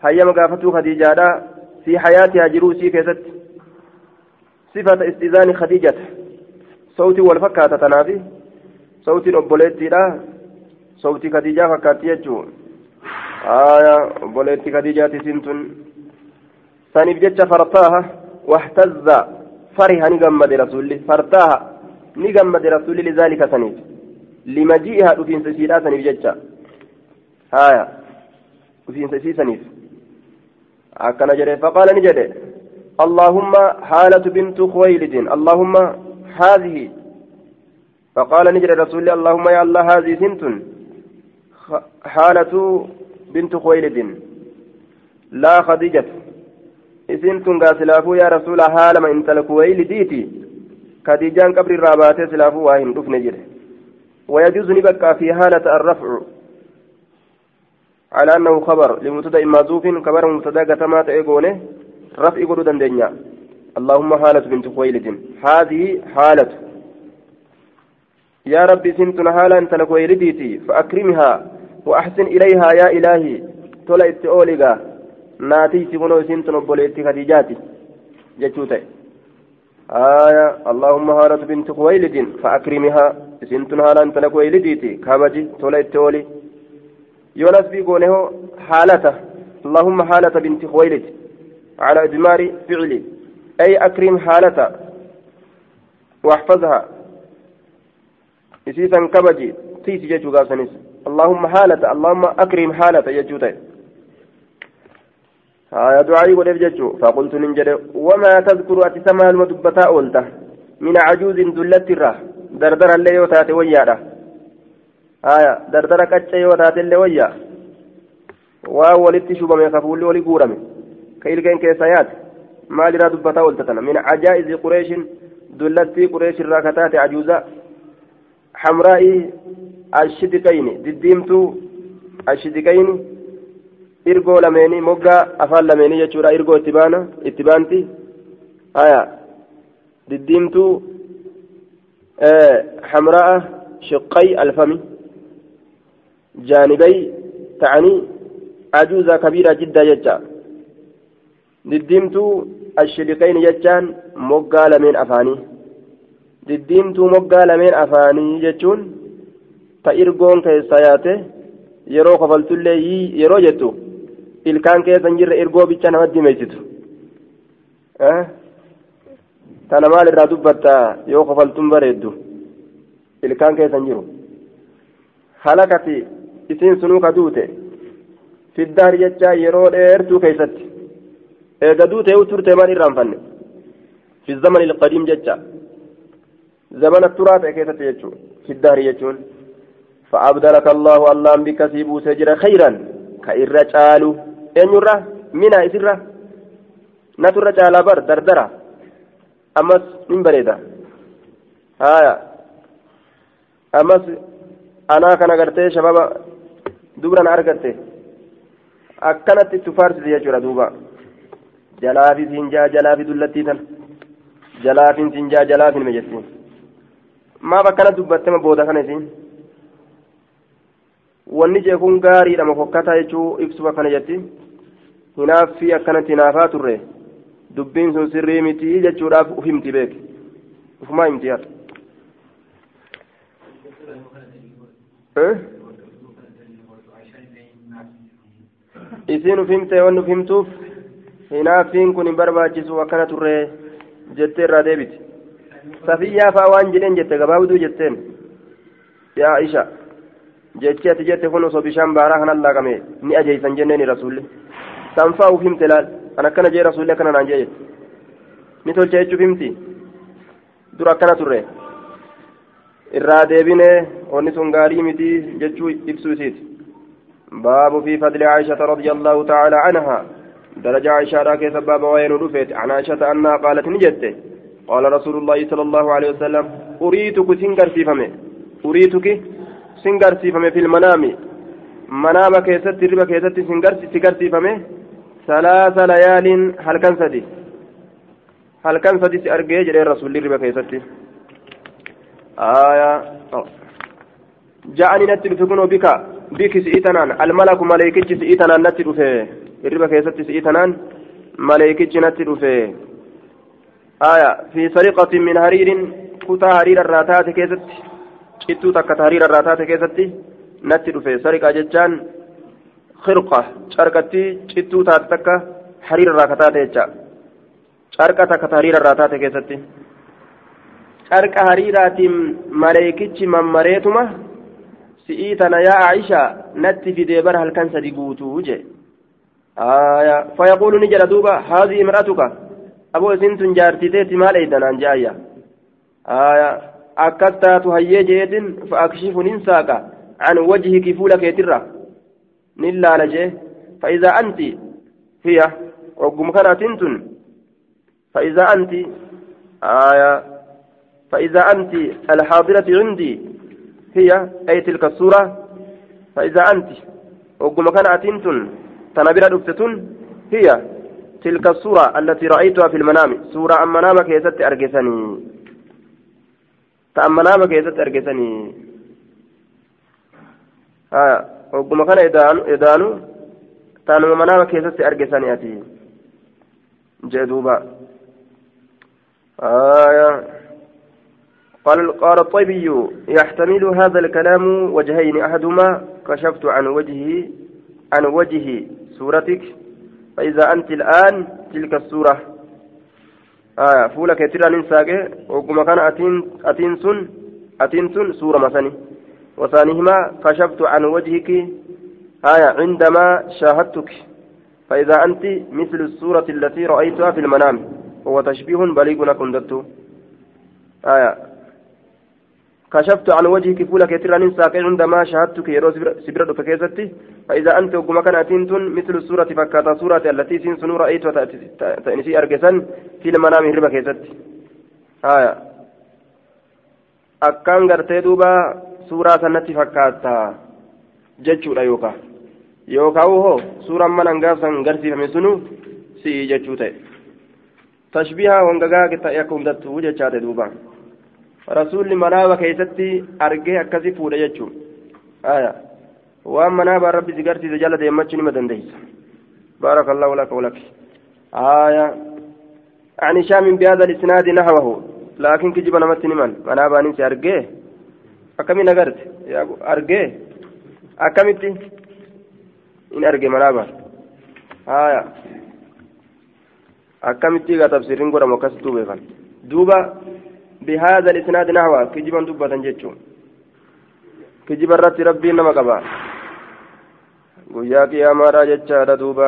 هيما قافته خديجة في حياتها جروسي كيست صفة استئذان خديجة. صوتي والفكاتة تنافي. صوتي أبوليتي لا. صوتي خديجة فكاتي يجو. آية أبوليتي خديجة سنتن ثاني بجتش فرطاها. واحتز. فرح نجمد رسولي. فرطاها. نجمد رسولي لذلك سنيف لمجيئها رفين سيدا سنيف جتش آية رفين سيدا سنيف أكن جري فقال نجري اللهم حالة بنت خويلد اللهم هذه فقال نجري رسول الله اللهم يا الله هذه سنت حالة بنت خويلد لا خديجة سنت قاسلافو يا رسول حالة ما انت لكويلديتي خديجان قبر الرابات سلافو واهن دفن جري ويجوز نبكى في حالة الرفع على أنه خبر لمبتدأ معذوف خبر مبتدأ قتما تأيقونه رفع قدو دندنيا. اللهم حالة بنت خويلد. هذه حالة. يا ربي سنتن حالة أنت لكويلديتي فأكرمها وأحسن إليها يا إلهي. تولا إتئوليغا ناتي سبنو سنتن بوليتي خديجاتي. جتوتي آية. اللهم حالة بنت خويلد فأكرمها. سنتن حالة أنت لكويلديتي كابجي تولا إتئولي يونس بيقونه حالته. اللهم حالة بنت خويلد على إدمار فعلي. أي أكرم حالته. واحفظها. إسيسا كبجي. تيسي جيشو قاسنس اللهم حالة. اللهم أكرم حالة يجوتي آية دعائي ولف جيشو فقلت ننجد. وما تذكر أتسمى المدبتا أولته من عجوز دلت الره دردر اللي يوتاتي وياده. آية دردر كتش يوتاتي اللي ويا walitti shubame kafuulli wali guurame ka ilkeen keessa yaate maalirraa dubbataa ooltatana min ajaa'izi qureeshin dullattii qureesh irraa kataate ajuuza حمراء الشدقين دديمتو الشدقين إرجو لميني موجا أفعل لميني يجورا إرجو اتبانا اتبانتي آية دديمتو آه حمراء شقي الفم جانبي تعني عجوزة كبيرة جدا يجا دديمتو الشدقين يجان موجا لمين أفاني lameen afaanii jechuun ta irgoon keessa yaate yeroo kofaltullee yeroo jettu ilkaan keessa hin jirre irgoo bicha namatti himeessitu tana maal irraa dubbatta yoo kofaltuun bareeddu ilkaan keessa hin jiru halakati isiin sunuu ka duute fiddaar jecha yeroo dheertuu keessatti eega duute yoo turte maal irraanfanne fi zaman ilqadiim jecha zamana turaa ta'e keessatti jechuun fi dahri jechuun فأبدلك الله الله بك سيبو سجر خيرا كإر جالو أن يرى منا إسرة نتر جال بر دردرة أمس من بريدة هايا أمس أنا كان قرتي شباب دورا أرقرتي أكنت تفارس يجرى دوبا جلافي سنجا جلافي دلتي تن جلافي سنجا جلافي مجسين ما بكنا دبتما بودا كنسين wanni jee kun gaariidha mafokkataa jechuu ibsuba kana jetti hinaaffii akkanatti hinaafaa turre dubbiin sun sirrii miti jechuudhaaf uf himti beek ufumaa himti haa isiin uf himte wanni uf himtuuf hinaaffiin kun hin barbaachisu akkana turre jettee irraa deebiti safiyyaa faa waan jedheen jette gabaabduu jetteen yaa isha jechi ati jette kun osoo bishaan baaraa kanan laaqame ni ajeeysan jenneeni rasuulli sanfaa uf himte laal kan akkana jee rasuulli akkana naan jee jette ni tolcha jechuuf himti dura akkana turre irraa deebine wanni sun gaarii miti jechuu ibsuu isiiti باب في فضل عائشة رضي الله تعالى عنها. درجة عائشة كيف باب وين رفت عن عائشة أنها قالت نجت قال رسول الله صلى الله عليه وسلم أريتك سنكر في فمه أريتك سنكر في فمه في المنام. منام كيست ربا كيست سنكر في فمه ثلاث ليال هل كان سدي. هل كان سدي سأرجع جري رسول الله ربا كيست. آية جاءني نتل فكنوا بك بك سئتنان الملك ملائكتي سئتنان نتل فيه الربا كيست سئتنان ملائكتي نتل فيه آية في سرقة من هرير كتا هرير الراتات كيست شتو تكت هرير الراتات كيست نتل فيه سرقة جتان خرقة شركتي شتو تاتك هرير الراتات جتا شركة تكت هرير الراتات كيست شركة هريرات ملائكتي من مريتما halkan sadi guutuu je aya fayaquulu ni jedha duuba haadii imra'atuka aboo isin tun jaartiteeti maal eeydanaan je'ayya aya akkas taatu hayyee jeetin fa'akshifu nin saaqa an wajhiki fuula keetirra nin laala jee fa'iza anti hiya oggum kanaatin tun fa'iza anti aya fa'iza anti alxaadirati cindii هي أي تلك السورة فإذا أنت وقم كان أتنتن تنبرا دكتتن هي تلك السورة التي رأيتها في المنام. سورة أم منامك يزت أرجسني. تأم منامك يزت أرجسني. آه وقم كان إدانو إدانو تانو منامك يزت أرجسني أتي. جدوبا آية. قال قال الطيبي يحتمل هذا الكلام وجهين أحدهما كشفت عن وجهه عن وجه سورتك فإذا أنت الآن تلك السورة. آه فولك يترى ننساك وكما كان أتين أتين سن أتين سن سورة مثني وثانيهما كشفت عن وجهك آية عندما شاهدتك. فإذا أنت مثل السورة التي رأيتها في المنام وهو تشبيه بليغ كندت آية كشفت عن وجهك فولك يترى ساقي عندما شاهدتك يرو سبرة فكيزتي فإذا أنت وكما كان أتنتن مثل السورة فكاتا سورة التي سنسن رأيت تأنسي أرقسا في المنام هربا كيزتي. آية. أكان غرتي دوبا سورة سنتي فكاتا. جتشو يوكا. يوكا هو سورة من أنقافا غرتي فمسنو سي جتشو تي تشبيها وانقاقا يكون دتو جتشاتي دوبا rasuulli manaaba keessatti argee akkasi fuudha jechuun aya waan manaabaa rabbi si garsiise jala deemmachuu nima dandeeysa بارك الله لك ولك. آية. عن هشام بهذا الإسناد نحوه. لكن كجب نمت نمان. أنا باني أرجيه أكمي نقرت أرجيه أكمت إن أرجي منابا آية. أكمت تفسيرين قرى مكستو بيفان دوبا بهذا الإسناد نحو كجبا دبة جتشون كجبا رتي ربي نما قبا qiyaamaa jechaadha duuba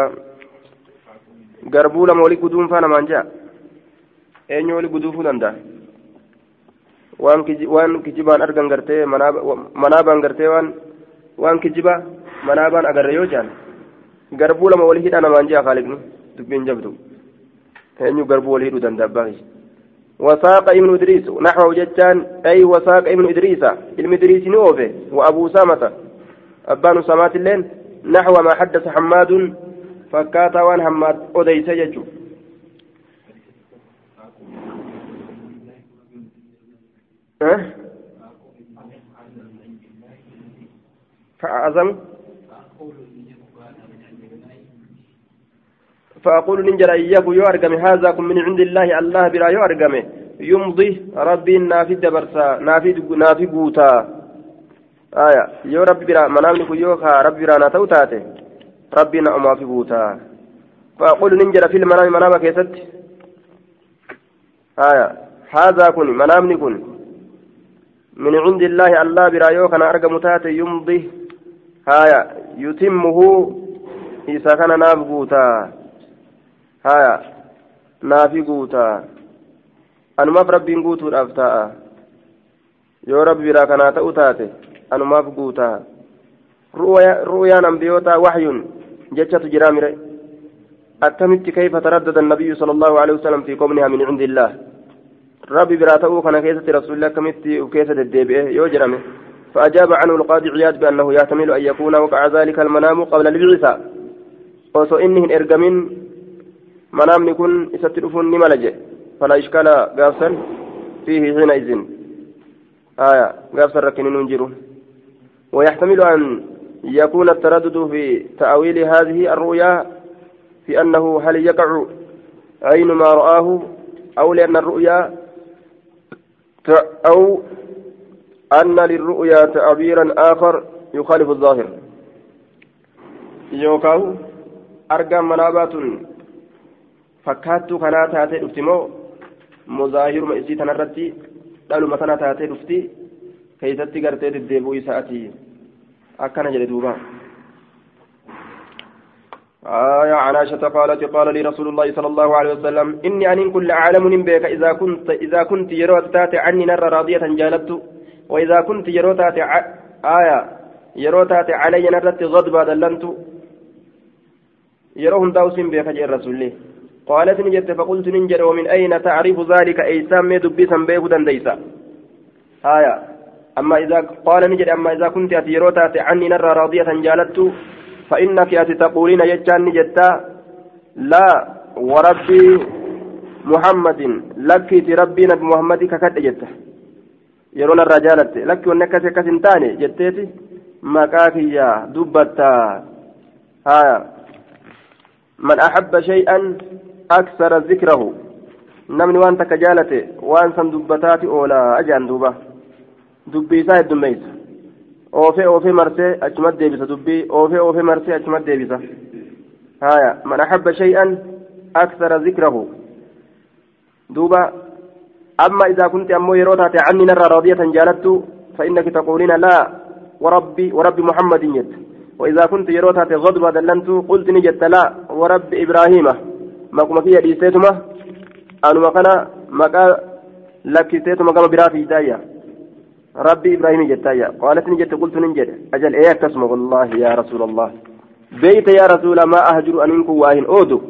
garbuu lama wali guduunfaa namaan jaa eenyu wali guduufuu danda'a waan kijibaan argan gartee manaabaan gartee waan waan kijibaa manaabaan agarre yoo jaan garbuu lama wali hidha namaan jaa kaaliqni dubbiin jabdu eenyu garbuu wali hidhuu danda'a baay'ee وساق ابن إدريس نحو جتان أي وساق ابن إدريس ابن إدريس نوفه وأبو سامة. أبان سمات اللين نحو ما حدث حماد فكاتا وان حماد أديس يجو أه؟ فأعظم. فأقول ننجر إياه يو هذا كن من عند الله الله بلا يو يمضي ربي نافي دبرسا نافي نافي قوتا. آية. يو ربي بلا منامني كيو ربي بلا ناتو ربي نعما في قوتا. فأقول ننجر في المنام منام كيست. آية. هذا كن منامني كن. من عند الله الله بلا يو كان تاتي يمضي. آية. يتمه إذا كان ناف قوتا. Guutaa anumaaf rabbiin guutuudhaaf ta'a yoo rabbi biraa kanaa ta'u taate anumaaf guutaa ru'uyaan ambiyootaa waxyun jechatu jiraa mire akkamitti kayfa taraddada annabiyyu sala allahu alehi wasalam fi qomniha min cindi illaah rabbi biraa ta'uu kana keessatti rasuulli akkamitti uf keessa deddeebi'e yoo jedhame فأجاب عنه القاضي عياد بأنه يحتمل أن يكون وقع ذلك المنام قبل البعثة وسو إنه إرجمين منامني كن إستدفون نملجة فلا إشكال قافسا فيه حينئذ آية قافسا ركنين ننجره ويحتمل أن يكون التردد في تأويل هذه الرؤيا في أنه هل يقع عين ما رآه أو لأن الرؤيا أو أن للرؤيا تعبيرا آخر يخالف الظاهر يوكاو أرقام منابات fakkaattuu kanaa taatee dhufti moo muzaahiruma isii tanarratti dhaluma tana taatee dhufti? Keeysatti gartee deddeebi'uu isaati akkana jedhe duuba. آية عن عائشة قالت قال لي رسول الله صلى الله عليه وسلم إني أن كل أعلم بك إذا كنت إذا كنت يروت تاتي عني نر راضية جالبت وإذا كنت يروت تاتي آية يروت تاتي علي نرت غضبا دلنت يروهم داوسين بك جاء رسول الله قالت نجت فقلت ننجر ومن أين تعرف ذلك؟ أيسام دبيسا بيه دنديسا. آية أما إذا قال نجد أما إذا كنت أتيروتات عني نرى راضية جالت فإنك أتي تقولين يجان نجتا لا وربي محمد لك ربي نبي محمد ككت جتا يرون الرجالة لك ونكس كسنتاني جتيتي مكاكيا دبتا. آية من أحب شيئا أكثر ذكره jaalate waan san dubbataati oolaa ajaan duuba dubbii isaa heddummeeysa oofee oofee marsee achumat deebisa dubbii oofee oofee marsee achumat deebisa haya man ahabba shay'an akthara zikrahu duuba amma idaa kunti ammoo yeroo taate canni narraa raadiyatan jaalattu فإنك تقولين لا وربي ورب محمد جد وإذا كنت يروتها غضبة دلنت قلت نجت لا ورب إبراهيم مقوم كي يديستما أنا مكانا مكا لكستما كما برا في دايا ربي إبراهيم جتايا قالت نجت قلت ننجد أجل إيه تسمى والله يا رسول الله بيت يا رسول ما أهجر أنكم واهن أودو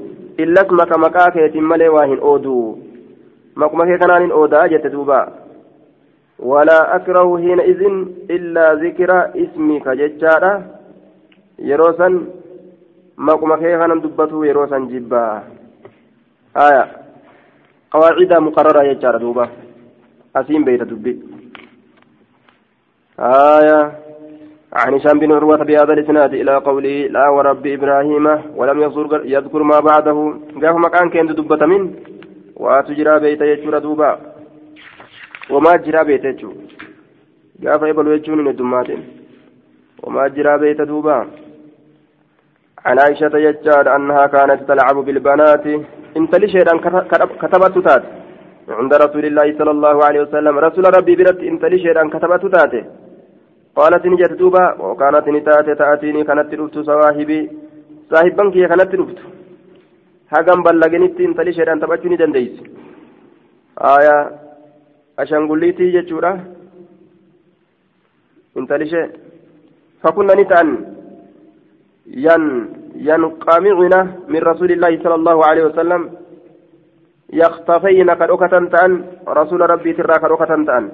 إلا اسمك مكاك يتملي واهن أودو مقوم كي كنان أودا جت دوبا ولا أكره حينئذ إلا ذكر اسمك ججارة يروسا مقوم كي كنان دبته يروسا جبا آية قواعد مقررة يجار دوبا أسين بيت دبي آية عن هشام بن عروة بهذا الإسناد إلى قوله لا ورب إبراهيم ولم يذكر يذكر ما بعده قاف مكان كان دبة من وتجرى بيت يجور دوبا وما جرى بيت يجور قاف يبل يجون الدمات وما جرى بيت دوبا عن عائشة يجار أنها كانت تلعب بالبنات انت لشيئا كتبت تات عند رسول الله صلى الله عليه وسلم. رسول ربي برت انت لشيئا كتبت تاته. قالت نجت دوبا وكانت نتات تأتيني كانت رفت صواحبي. صاحبا كي كانت رفت hagam ballaginitti intali isheedhaan taphachuu ni dandeeysi aayaa ashangulliitii jechuudha intali ishee fakunna ni ta'an yan yanqamicina min rasuuli illaahi sala allahu aleyhi wasalam يختفين كدوكة تأن رسول ربي ترى كدوكة تأن.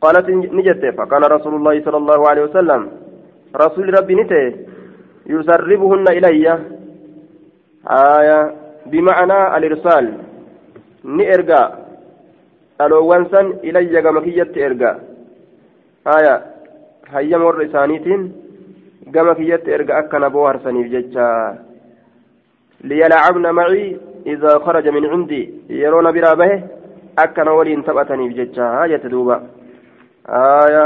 قالت نجت فكان رسول الله صلى الله عليه وسلم رسول ربي نته يسربهن إلي. آية بمعنى الإرسال. نئرقا الأوانسا إلي كما كيت إرقا آية هيا مر إسانيتين. كما كيت إرقا أكنا بوهر سنيف جتشا ليلعبن معي إذا خرج من عندي يرون برا به أكنا ولين تبأتني بجتشا آية دوبا آية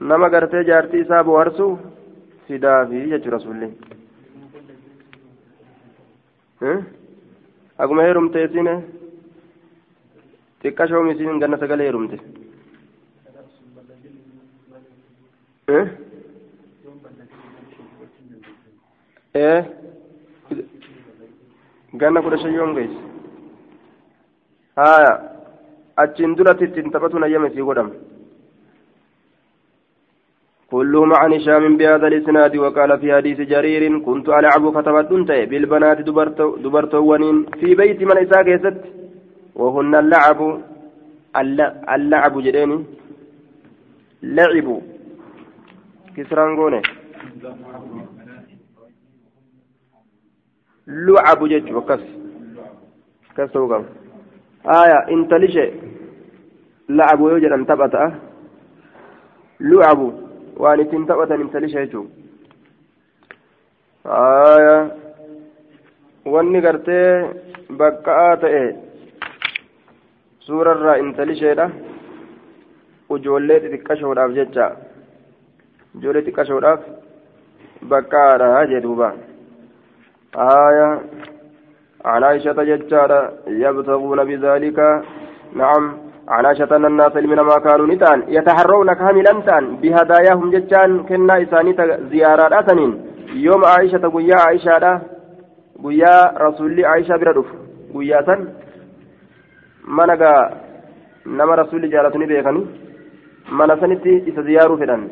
نما قرتي جارتي سابو هرسو فدافي جتش رسول الله akkuma heerumte isin? Xiqqashoo misiin ganna sagalee heerumte. Ee ganna kudha shayyoon geesse haya achiin duratti ittiin taphatuun ayyama isii godhama كلهم عن هشام بهذا الإسناد وقال في حديث جرير كنت العب فتبدنت بالبنات دبرتوين في بيت من إساك يست. وهن اللعب اللعب جريني لعب لعب جج وكس كس وقم آية انت ليش لعب يوجد ان تبت لعب waan ittiin taphatan intalisha jechuun wanni gartee baqqa'aa ta'e suurarraa intalisheedha ijoollee xixiqqashoodhaaf jecha ijoollee xixiqqashoodhaaf baqqa'aadha jee duuba آية. عن عائشة ججارة يبتغون بذلك. نعم. عن عائشة أن الناس من ما كانوا نتان يتحرون كاملا تان بهداياهم جتان كنا إساني زيارات أسنين. يوم عائشة قويا عائشة قويا رسول عائشة بردف قويا سن. منغا نما رسول جالتني بيخني من سنتي إسا زيارو فدان.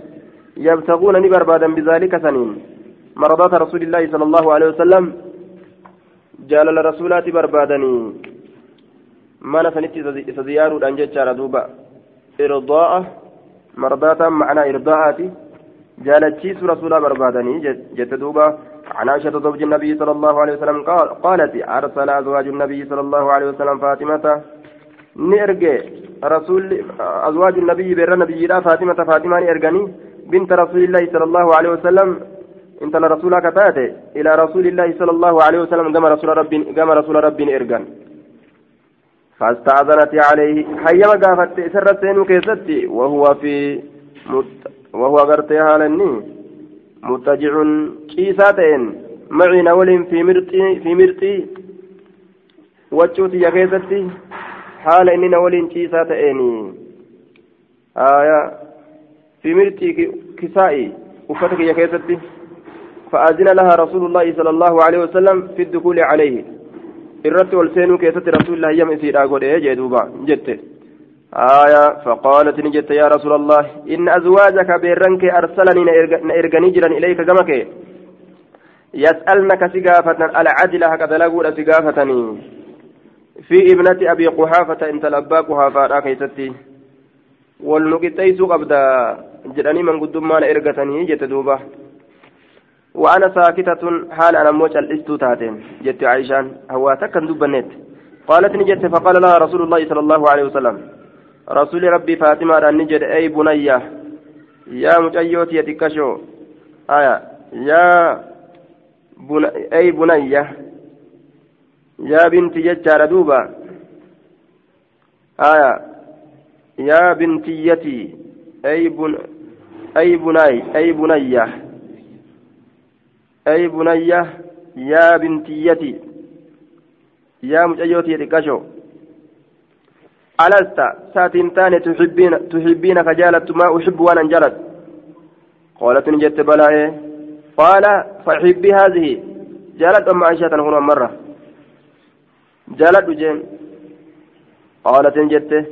يبتغون نبربادا بذلك سنين. مرضات رسول الله صلى الله عليه وسلم جالل رسولات بربادني. mana sanitti isa ziyaaruudhaan jechaadha duuba irdaa'a mardaataan macnaa irdaa'aati jaalachiisu rasuulaa barbaadanii jette duuba عن عائشة زوج النبي صلى الله عليه وسلم قال قالت أرسل أزواج النبي صلى الله عليه وسلم فاطمة. نرجع رسول أزواج النبي بر النبي فاطمة فاطمة نرجعني بنت رسول الله صلى الله عليه وسلم انت لرسولك تاتي إلى رسول الله صلى الله عليه وسلم كما رسول ربي كما رسول ربي إرجان. فاستأذنت عليه. حيما قافت سرت سينو كيستي. وهو في مت وهو غرتي هالني متجع كيساتين. معي نول في مرتي في مرتي. وجوتي يا كيستي. حال إني نول كيساتين آية. في مرتي كسائي. وفتك يا كيستي. فأذن لها رسول الله صلى الله عليه وسلم في الدخول عليه. irratti ol seenuu keessatti rasuulli hayyama isiidhaa godhee jee duuba jette آية فقالت نجت يا رسول الله إن أزواجك بيرنك أرسلني نإرغني جرا إليك كمك. يسألنك سقافة العدل هكذا لقول سقافتني. في ابنة أبي قحافة إن تلبى قحافة كيستي والنقطيس قبدا جراني من قدما إرغتني جت دوبة وأنا ساكتة حال أنا موجة الإستو تاتين. جت عائشان هو تكن دبنت. قالت نجت فقال لها رسول الله صلى الله عليه وسلم رسول ربي فاطمة نجد أي بنية يا مجيوت يتكشو آية. يا بن... أي بنية يا بنت ججار دوبا. آية. يا بنتيتي أي بن أي بني أي بنية أي بنية يا بنتيتي يا مجيوتي تكشو ألست ساتين تاني تحبين تحبين خجالة ما أحب وأنا انجلت قالت نجت بلا قال فحبي هذه. جالت أم عائشة هنا مرة. جالت جين قالت جته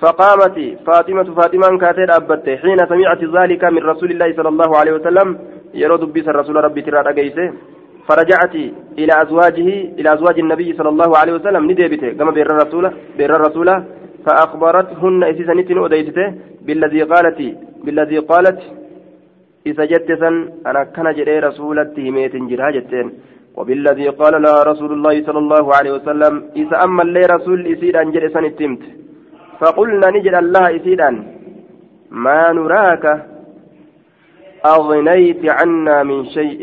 فقامت فاطمة فاطمة كاتر أبت. حين سمعت ذلك من رسول الله صلى الله عليه وسلم يرد بيس الرسول ربي ترى رقيسه فرجعت إلى أزواجه إلى أزواج النبي صلى الله عليه وسلم نديبته كما بير الرسول بير الرسول فأخبرتهن إسيسا نتن أديته بالذي قالت بالذي قالت إذا جتسا أنا كان جري رسولة ميت جرها جتين وبالذي قال لها رسول الله صلى الله عليه وسلم إذا أما اللي رسول إسيدا جرسا التمت فقلنا نجد الله إسيدا ما نراك أغنيت عنا من شيء.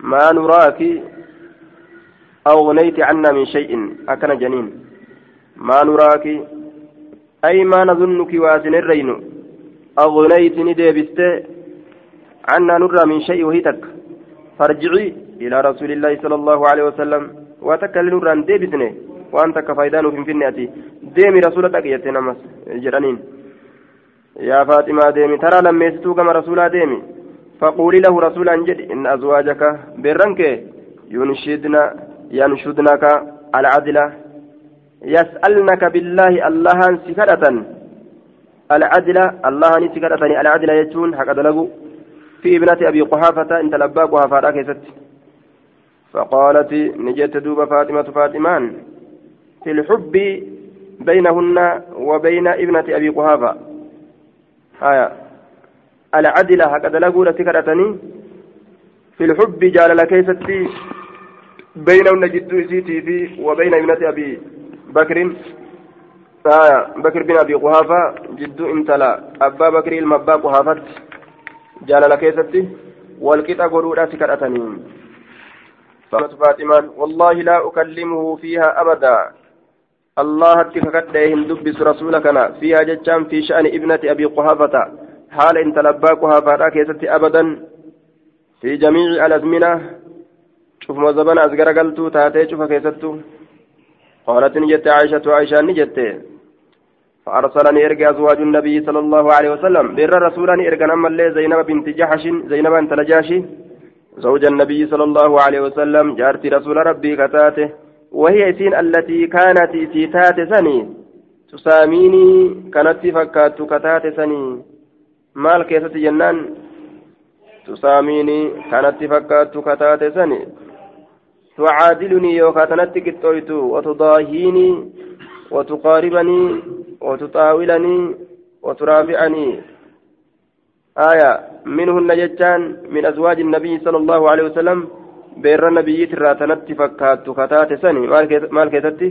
ما نراك أغنيت عنا من شيء. أكن جنين. ما نراك أي ما نظنك واسن الرين. أغنيت نديبست عنا نرى من شيء وهيتك فارجعي إلى رسول الله صلى الله عليه وسلم. وتكل نرى ديبسني وأنت كفايدان في الفنية ديمي رسولتك يتنمس جرانين. يا فاطمة ديمي ترى لما يستو كما رسولا ديمي. فقولي له رسولا جد إن أزواجك برنك ينشدنا ينشدنك العدل. يسألنك بالله الله سكرة العدل الله سكرة العدل يجون حق دلقوا في ابنة أبي قحافة إنت لبا قحافة فقالت نجت دوب فاطمة فاطمان. في الحب بينهن وبين ابنة أبي قحافة. آية. العدل حق دلقوا لسكرتني في الحب جال لكيستي بينهن جد سيتي في وبين ابنة أبي بكر. آية. بكر بن أبي قحافة جد انتلا أبا بكر المبا قحافة جال لكيستي والكتا قرورا سكرتني فاطمان والله لا أكلمه فيها أبدا. الله اتفقت دبس رسولكنا فيها جتشان في شأن ابنة أبي قحافة. حال انت لبا قحافة كيستي أبدا. في جميع الأزمنة. شوف مزبن أزقر قلتو تاتي شوف كيستو قالت نجت عائشة عائشة نجت. فأرسلني إرجع أزواج النبي صلى الله عليه وسلم. بر رسولا إرجع أما اللي زينب بنت جحش زينب أنت نجاشي زوج النبي صلى الله عليه وسلم جارتي رسول ربي كتاته. وهي سين التي كانت سيتات سني. تساميني كانت فكات كتات سني. مال كيسة جنان؟ تساميني كانت فكات كتات سني. تعادلني يوكاتنت كتويت وتضاهيني وتقاربني وتطاولني وترافعني. آية منهن جتان من أزواج النبي صلى الله عليه وسلم بير النبي تراتنت فكات كتات سني مال كتتي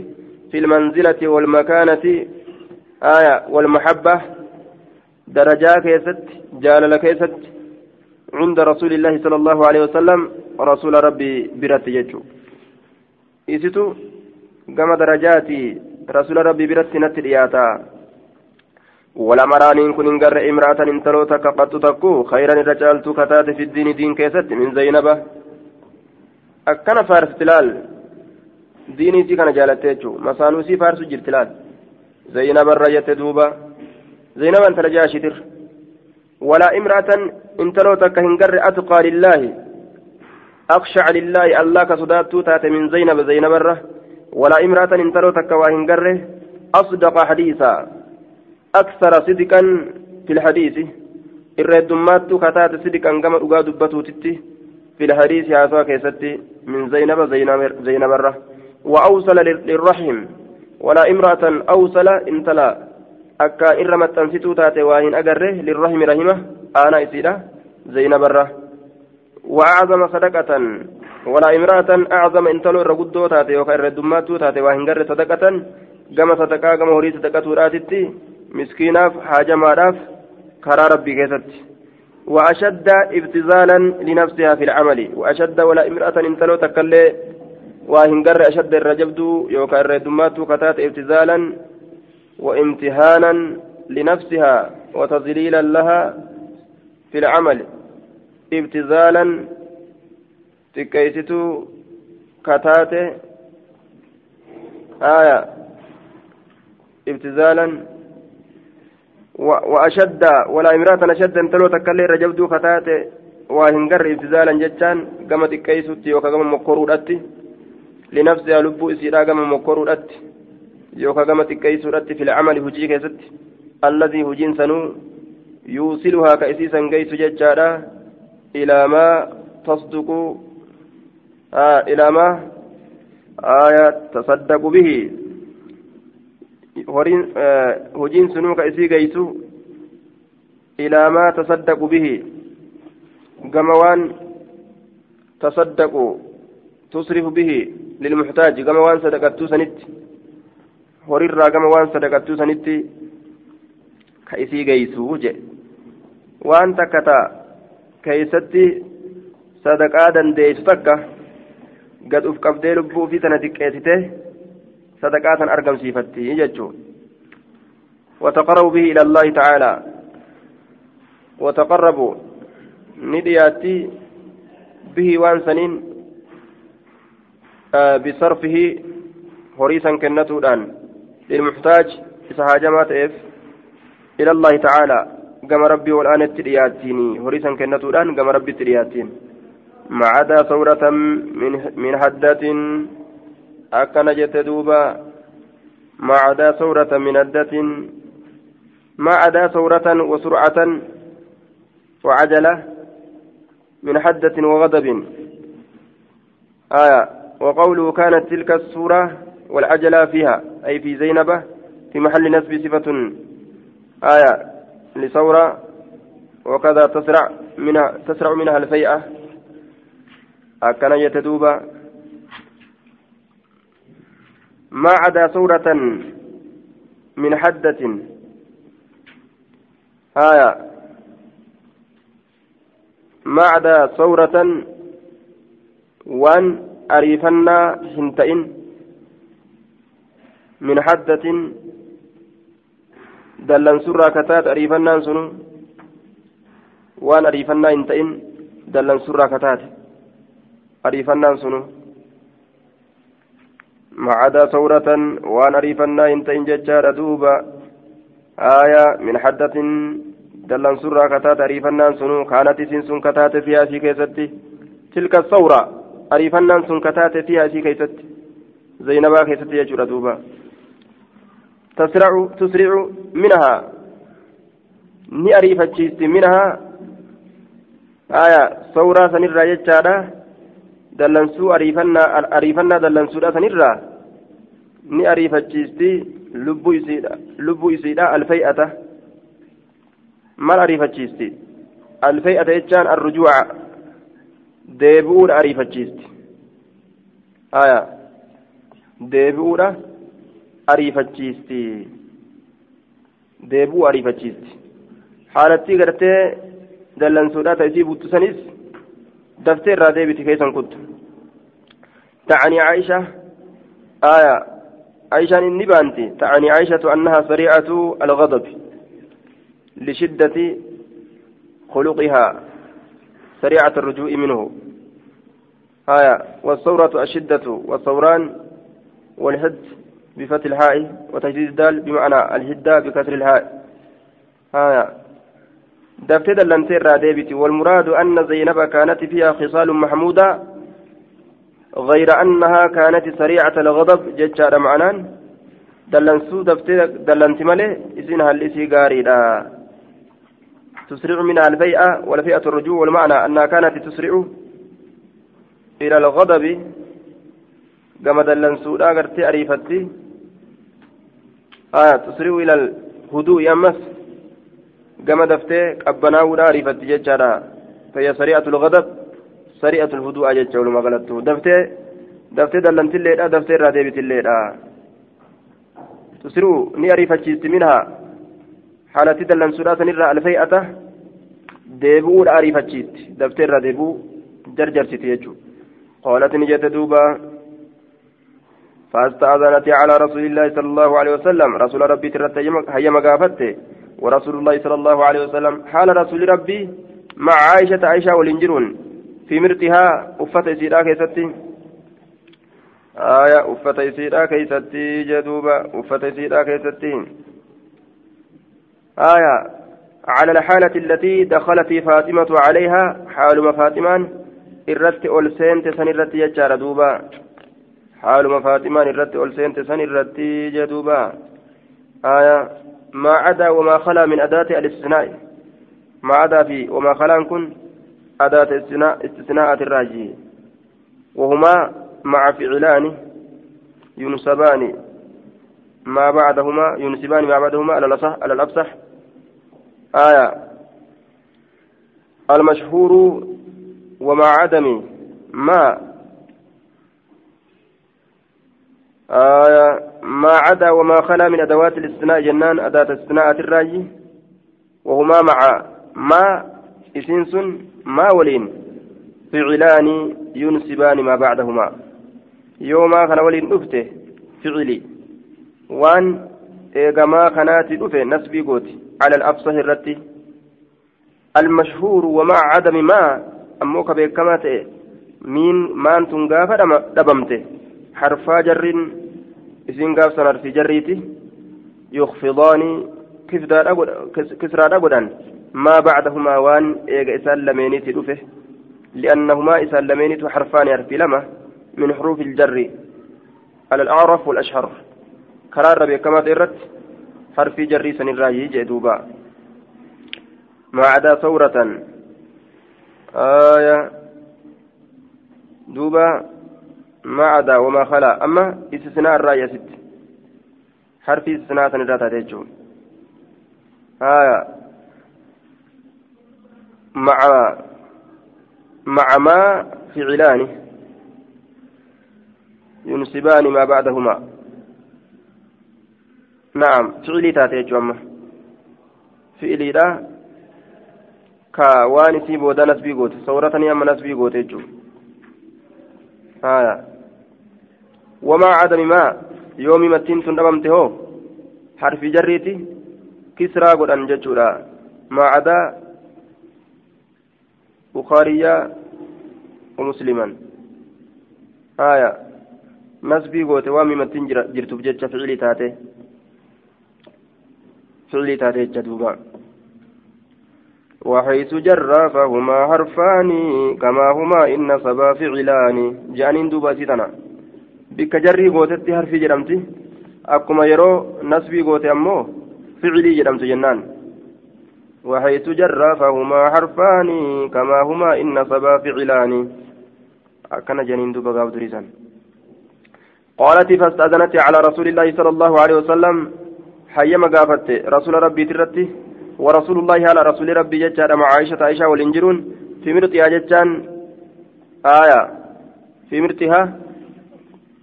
في المنزلة والمكانة آية والمحبة درجة كيست جال كيست عند رسول الله صلى الله عليه وسلم رسول ربي برت يجو إسيتو كما درجاتي رسول ربي برت نت ولا مرانين كن انقر امرأة انتلو تكقت تكو خيرا الرجال كتات في الدين دين كيست من أكنا فارس تلال ديني تي كان جالتيجو مسانوسي فارس جرتلال زينب الرجة دوبا زينب انت لجاشتر ولا امرأة انتلو تك هنقر أتقى لله أخشع لله الله كصداتو تات من زينب زينب الره ولا امرأة انتلو تك وهنقر أصدق حديثا أكثر صدقا في الحديث الردمات كتات صدقا كما أقاد بتوتتي في الحديث هذا كيستي من زينب زينب زينب الره وأوصل للرحم. ولا امرأة أوصل انتلا أكا إرمت تنسيتو تاتي واهن أقره للرحم رحمة. أنا إسيرة. زينب الره وأعظم صدقة. ولا امرأة أعظم انتلو الرقدو تاتي وكا الردمات تاتي واهن قره صدقة. صدقا كما هري صدقة راتتي مسكيناف حاجماداف كرا ربي كيست وأشد ابتزالا لنفسها في العمل وأشد ولا امرأة انتلو تكلي وهنقر أشد الرجبد يوكا الردمات كتات ابتزالا وامتهانا لنفسها وتذليلا لها في العمل. ابتزالا تكيستو كتات آية. ابتزالا وأشد ولا امرأة أشد انتلو تكلي رجبدو garre ibtizaalan jechaan gama xiqqeessutti yookaan gama mokkoruudhatti linafsihaa lubbuu isiidhaa gama mokkoruudhatti yookaan gama xiqqeessuudhatti fil camali hujii keessatti alladii hujiin sanuu yuusiluhaa ka isiisan geessu jechaadha ilaa maa tasduqu ilaa maa aayaa tasaddaqu bihi hojiin sunuu ka isii geessu ilaa maa tasaddaqu bihi gama waan tasaddaqu tusrifu bihi lilmuxtaaji gama waan sadaqattuu sanitti horirraa gama waan sadaqattuu sanitti ka isii geeysuu je waan takka ta keeysatti sadaqaa dandeeysu takka gad uf qabdee lubbuu ufii tana xiqqeessite sadaqaa tan argamsiifatti jechuu وتقربوا به إلى الله تعالى. وتقربوا. ندياتي به وانسنين آه بصرفه هريسا كنتودان للمحتاج إسهاجمات إف إلى الله تعالى. قام ربي والآن الترياتيني هريسا كنتودان قام ربي الترياتين ما عدا ثورة من من حدة أكن جت دوبا ما عدا ثورة من حدة ما عدا ثورة وسرعة وعجلة من حدة وغضب آية وقوله كانت تلك السورة والعجلة فيها أي في زينب في محل نسب صفة آية لثورة وكذا تسرع منها تسرع منها الفيئة أكن يتدوب ما عدا ثورة من حدة. آية. ما عدا ثورة وأن أريفنا هنتئن من حدة. دلن سرى كتات أريفنا سنو. وأن أريفنا هنتئن. دلن سرى كتات أريفنا سنو. ما عدا ثورة وان أريفنا هنتئن ججار دوبا. آية من حدة دلن سرى كتات أريفنا سنو. كانت سنسن كتات فيها في كيستي تلك الثورة أريفنا سن كتات فيها في كيستي زينبا كيستي يجور دوبا. تسرع تسرع منها. ni ariifachiisti minhaa aya sawraa sanirraa jechaadha dallansuu ariifannaa dallansuudha sanirraa ni ariifachiisti lubbuu isiidha alfay'ata mal ariifachiisti alfay'ata jechaan arrujuuca deebi'uudha ariifachiisti aya deebi'uudha ariifachiisti deebi'uu ariifachiisti haalattii gartee dallansuudhaa ta isii buttusanis irraa deebiti keessan kuttu. تعني عائشة آية عائشة إني بانتي تعني عائشة أنها سريعة الغضب لشدة خلقها سريعة الرجوع منه آية والثورة الشدة والثوران والهد بفتح الهاء وتجديد الدال بمعنى الهدة بكسر الهاء آية دفتد اللنتير ديبتي والمراد أن زينب كانت فيها خصال محمودة غير أنها كانت سريعة الغضب ججار معنان. دلنسو دلنت ملي إسنها الإسي قاريدا. تسرع منها الفيئة والفئة الرجوع والمعنى أنها كانت تسرع إلى الغضب. كما دلنسو لا قرتي أريفتي. آية تسرع إلى الهدوء يمس ولا أريفتي ججارا فهي سريعة الغضب سريعة الهدوء ججار ما قالته دفتي دفتي دلنت الليلة دفتي رادبت الليلة تسرع ني أريفتي منها حالتي دلنسو لا سنرى الفيئة deebi'uun ariifachiisti. Daftee irraa deebi'uu jarjarsiti jechuudha قالت نجت دوبا فاستأذنت على رسول الله صلى الله عليه وسلم رسول ربي ترت هي مقافته ورسول الله صلى الله عليه وسلم حال رسول ربي مع عائشة عائشة والإنجرون في مرتها أفت إسيرا keessatti. aya أفت إسيرا keessatti jedha duuba أفت إسيرا keessatti. aya على الحالة التي دخلت فاطمة عليها haala Faaximaan irratti ol seente san irratti jechaadha duuba haaluma faatimaan irratti ol seente san irratti aya ما عدا وما خلا من أداة الاستثناء maa cadaa fi wamaa kalaan kun adaata istisnaa'ati irraaji wahumaa maca ficilaani ينسبان ما بعدهما ينسبان ما بعدهما على الأصح على الأفصح آية المشهور ومع عدم ما آية ما عدا وما خلا من أدوات الاستثناء جنان أداة استثناء الراجي وهما مع ما إسنس ما ولين فعلان ينسبان ما بعدهما. يوما كان ولين أفته فعلي. وان إيغما كانت أفه نسبي قوتي. على الأفصح الرتي. المشهور ومع عدم ما ammoo ka beekamaa ta'e miin maantun gaafa dhabamte harfaa jarriin isiin gaafsan harfii jarriiti yukfidaani kisraadha godhan maa bacdahumaa waan eega isaan lameeniiti dhufe li'annahumaa isaan lameenitu harfaani harfii lama min xuruufi iljarri على الأعرف والأشهر كرار ربي كما تيرت حرفي جري سنرا يجي دوبا ما عدا ثورة آية دوبا ما عدا وما خلا. أما استثناء الرأي ست؟ حرف استثناء تنجاتا تيجون آية مع مع ما فعلان ينسبان ما بعدهما. نعم فعلي تاتي أما فعلي لا. isii booda nasbii goote sawratanii amma nasbii goote jechuudha haya cadami maa yoomi mattiin tun dhabamte hoo harfi jarriiti kisraa godhan jechuudha maa cadaa bukaariyyaa ومسلما. آية. نسبي قوت. وامي متين جرتو بجتش فعلي تاتي. فعلي تاتي جدوبا. وحيث جر فهما حرفان. كما هما إن صبا فعلان. جانين دوبا سيتنا بك جري قوتت حرفي جرمتي أكما يرو نسبي قوت أمو فعلي جرمت جنان وحيث جر فهما حرفان كما هما إن صبا فعلان أكن جانين دوبا قالت فاستأذنت على رسول الله صلى الله عليه وسلم حيما قافت رسول ربي ترتي ورسول الله على رسول ربي جتان مع عائشة عائشة والإنجرون في مرتها جتان آية في مرتها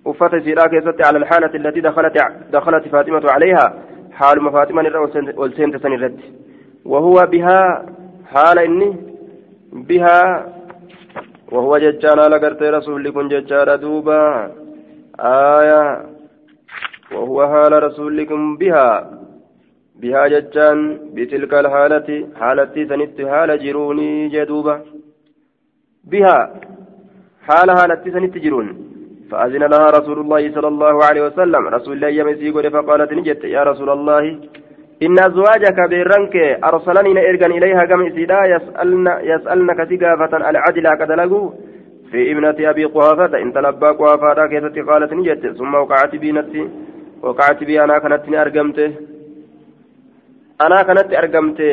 وفات سيراك على الحالة التي دخلت دخلت فاطمة عليها حال فاطمة والسنت سنرد وهو بها حال إني بها وهو جتان على قرت رسول لكم جتان دوبا آية وهو حال رسولكم بها بها جتان بتلك الحالة حالتي سنت حال جروني جدوبة بها حال حالتي سنت جرون فأذن لها رسول الله صلى الله عليه وسلم. رسول الله يمسي فقالت نجت يا رسول الله إن أزواجك بيرنك أرسلني إرجن إليها كم إسيدا يسألن يسألنك تقافة العدل كدلقوا في ابنة أبي قحافة. إن تلبى قحافة كيف قالت نجت ثم وقعت بي نفسي وقعت بي أنا كانت أرقمته anaa kanatti argamte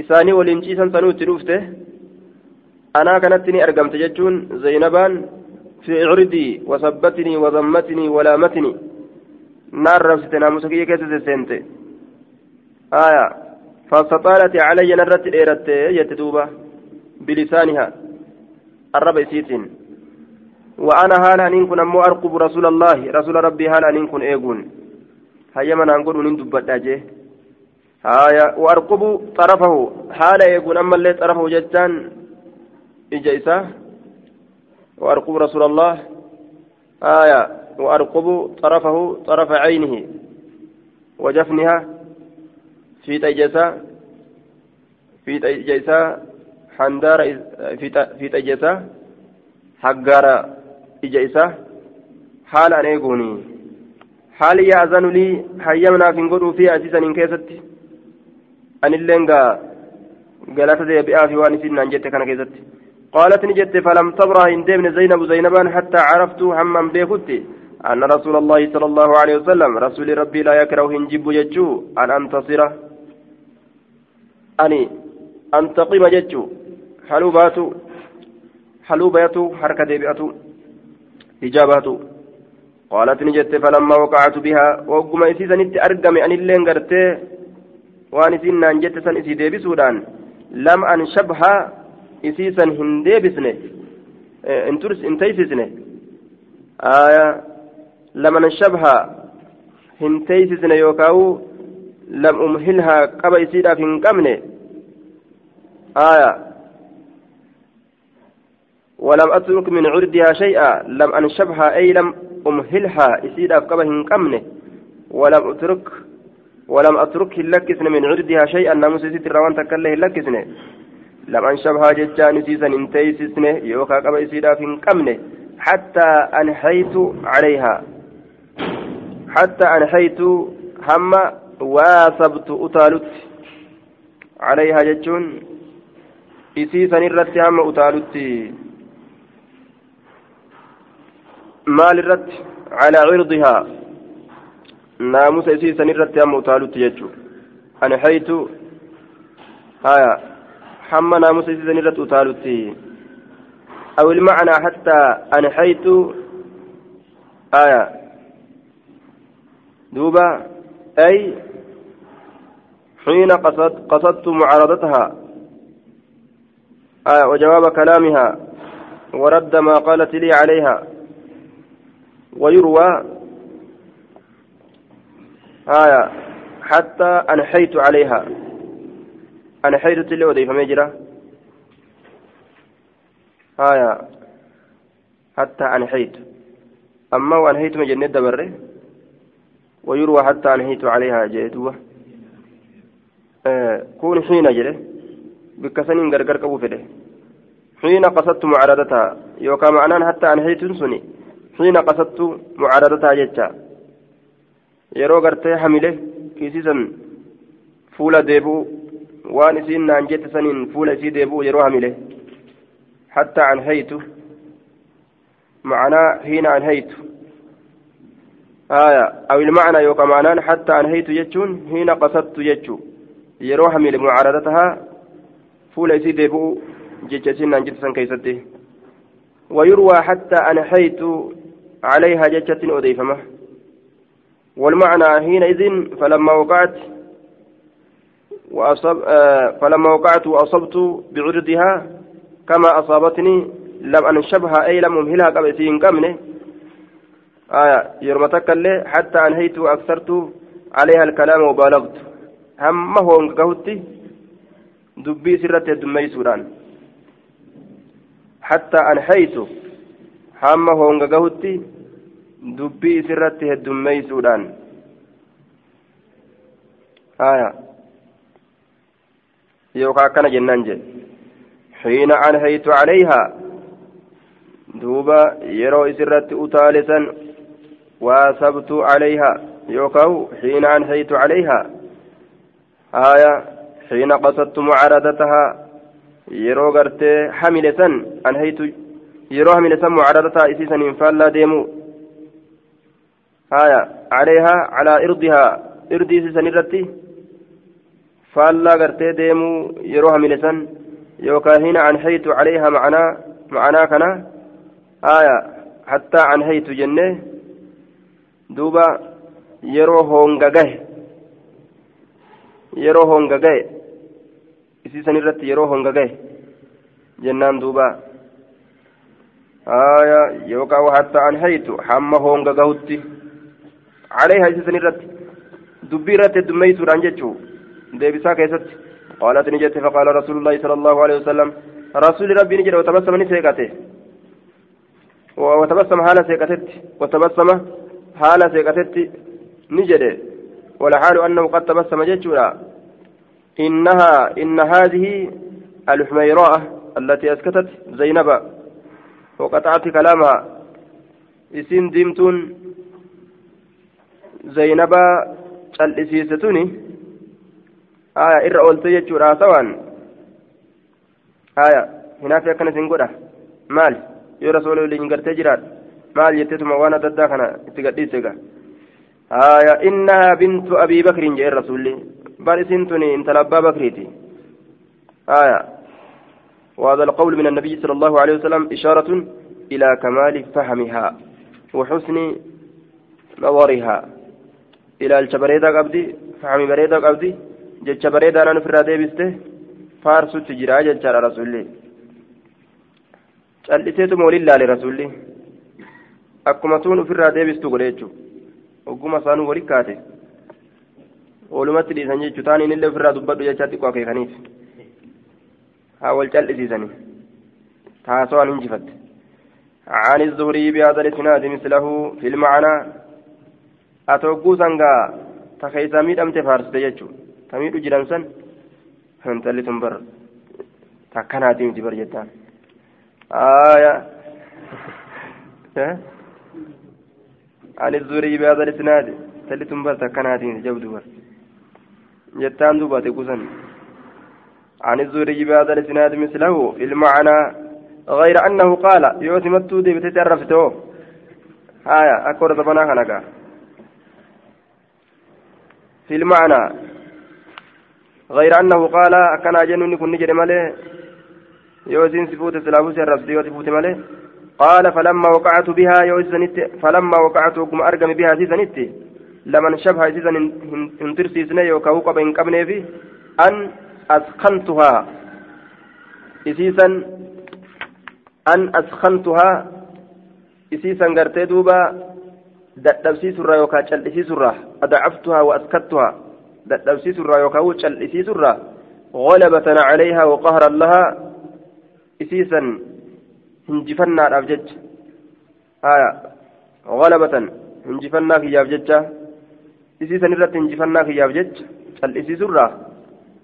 isaanii waliin ciisan sanuu itti dhufte anaa kanatti ni cirdii wasabbatinii wazammatinii walaamatini naan rabsite naamusa kiyya keessa sesseente aya fastaxaalati calayya narratti dheeratte jette duuba bilisaaniha arraba isiitiin وأنا هالا نكون أمو أرقب رسول الله رسول ربي هالا نكون إيقون هيا من أنقول من دبت أجيه هايا وأرقب طرفه حال يكون أما اللي طرفه جتان إجيسا وأرقب رسول الله. آية. وأرقب طرفه طرف عينه. وجفنها في تجسا في تجسا حندار في تجسا حجار إجيسا. حال أن يكوني حال يأذن لي. حيمنا في نقول في أسيسا إن كيستي galata deebi'aa fi waan isin naan jette kana keessatti قالت نجت فلم تبرح إن ديمن زينب زينبا حتى عرفت همم بيكتي أن رسول الله صلى الله عليه وسلم رسول ربي لا يكره هنجب يجو أن أنتصر. أني أنتقم ججو. حلوبات حلوبات حركة ديبئة إجابات قالت نجت فلما وقعت بها وقم إسيسا نت أرقم أن اللين قرتي. وأن إسينا نجت سن إسي ديبي سودان لم أنشبها إسيسا هنديبسني انترس انتيسسني آية لم أنشبها هنتيسسني يوكاو لم أمهلها قبل إسيدا في انقمني آية ولم أترك من عردها شيئا لم أنشبها أي لم أمهلها إسيدا في قبل انقمني ولم أترك ولم أترك لكسن من عردها شيئا ناموس ستر روان تكله لكسن لم أنشبها ججان سيسا انتيسسن يوكا قبل إسيدا في انقمني حتى أنحيت عليها حتى أنحيت هم واثبت أتالت عليها ججون إسيسا الرت هم أتالت مال الرت على عرضها ناموس إسيسا الرت هم أتالت ججون أنحيت هايا ناموس إسيسا الرت أتالت أو المعنى حتى أنحيت آية دوبا أي حين قصد قصدت معارضتها آية وجواب كلامها ورد ما قالت لي عليها ويروى آية حتى أنحيت عليها أنحيت تلي وديف مجرى آية حتى أنحيت أما وأنهيت من جنة دبره. ويروى حتى أنهيت عليها جيتوه. آه كون حين جره بكسنين غرغر قبو فده. حين قصدت معارضتها يوكا معنان حتى أنهيت سني حين قصدت معارضتها جتا yeroo gartee hamile kiisisan fuula deebi'u waan isiin naan jette saniin fuula isii deebi'u yeroo hamile. حتى أنهيت معناه حين أنهيت آية أو المعنى يوكا معناه حتى أنهيت يجون حين قصدت يجو يروح من معارضتها فول يسيد يبو جيتشين أنجت سن كيستي ويروى حتى أنهيت عليها جيتشة أضيفمه والمعنى حينئذ فلما وقعت وأصب آه فلما وقعت وأصبت بعرضها كما أصابتني لم أنشبها أي لم أمهلها قبل قمنه آية يرمتك اللي حتى أنهيت وأكثرت عليها الكلام وبالغت. هم هو قهوتي؟ دبي سرت دمي سوران حتى أنهيت. هم هو قهوتي؟ دبي سرت دمي سوران آية. يوكا كان جنان جي حين أنهيت عليها دوبا يرو إسرت أتالسا واسبت عليها يوكاو حين أنهيت عليها آية حين قصدت معارضتها يرو غرتي حملة أنهيت يرو حملة معارضتها إسيسا إنفالا ديمو فالا غرتي ديمو يرو حملة يوكا هنا أنهيت عليها معنا معنا كنا آية حتى أنهيت جنة دوبا يرو هونغاغه يرو هونغاغه إسي سنرت يرو هونغاغه جنان دوبا آية يوكا وحتى أنهيت حم هونغاغوتي عليها إسي سنرت دبي رت رانجتشو ديبسا كيست قالت نجت فقال رسول الله صلى الله عليه وسلم رسول ربي نجد وتبسم نسيقته وتبسم حال سيقتت وتبسم حال سيقتت نجد والحال أنه قد تبسم جتشورا إنها إن هذه الحميراء التي أسكتت زينب وقطعت كلامها إسين ديمتون زينب الإسيستوني jechuudha haasawaan aya hinaafi akkana isin godha maal yoo rasuula waliin gartee jiraadha maal jetteetuma waan adda addaa kana itti gadhiise gaa aya innahaa bintu abii bakriin jedhe rasuulli bal isin tuni intala abbaa bakriiti aya وهذا القول من النبي صلى الله عليه وسلم إشارة إلى كمال فهمها وحسن نظرها إلى الجبريدة قبدي فهم بريدة قبدي جتش بريدة أنا في الرادة بسته فارسو تجرى جتش على رسولي cal'iseetu moolin laale rasuulli akkuma tuun ofirraa deebistu godhe jechuudha ogguma isaanuu wali kaate oolumatti dhiisan jechuudha taaniin illee ofirraa dubbadhu jechaa xiqqoo akeekaniif haa wal cal'isiisanii taasawaan hinjifatte عن الزهري بهذا الاسناد مثله في المعنى atogguu sangaa taka isaa miidhamte faarsite jechuu ta miidhu jiran san intalli tun bar takkanaati miti bar jettaan aya عن الزهري بهذا tun bar takkanaati miti jabdu bar jettaan duuba tequsan عن الزهري بهذا الاسناد مثله في المعنى غير انه قال يوسف متو دي بتتعرفته آية أكبر زبنا خنقا في المعنى غير أنه قال كان جنون كن نجر ماله يوزين سفوت سلابو سرب ديو سفوت ماله قال فلما وقعت بها يوزنت فلما وقعت وكم أرقم بها سيزنت لمن شبه سيزن انترسي سنة يوكاو قبن قبن في أن أسخنتها. إسيسا أن أسخنتها. إسيسا قرتي دوبا dadhabsiisurraa yookaan cal'isiisurraa adacaftuhaa waaskattuhaa dadhabsiisurraa yookaan cal'isiisurraa غلبة عليها وقهرا لها إسيسا هنجفنا الأبجج آية غلبة هنجفنا في يابجج إسيسا نرت هنجفنا في يابجج الإسيسرة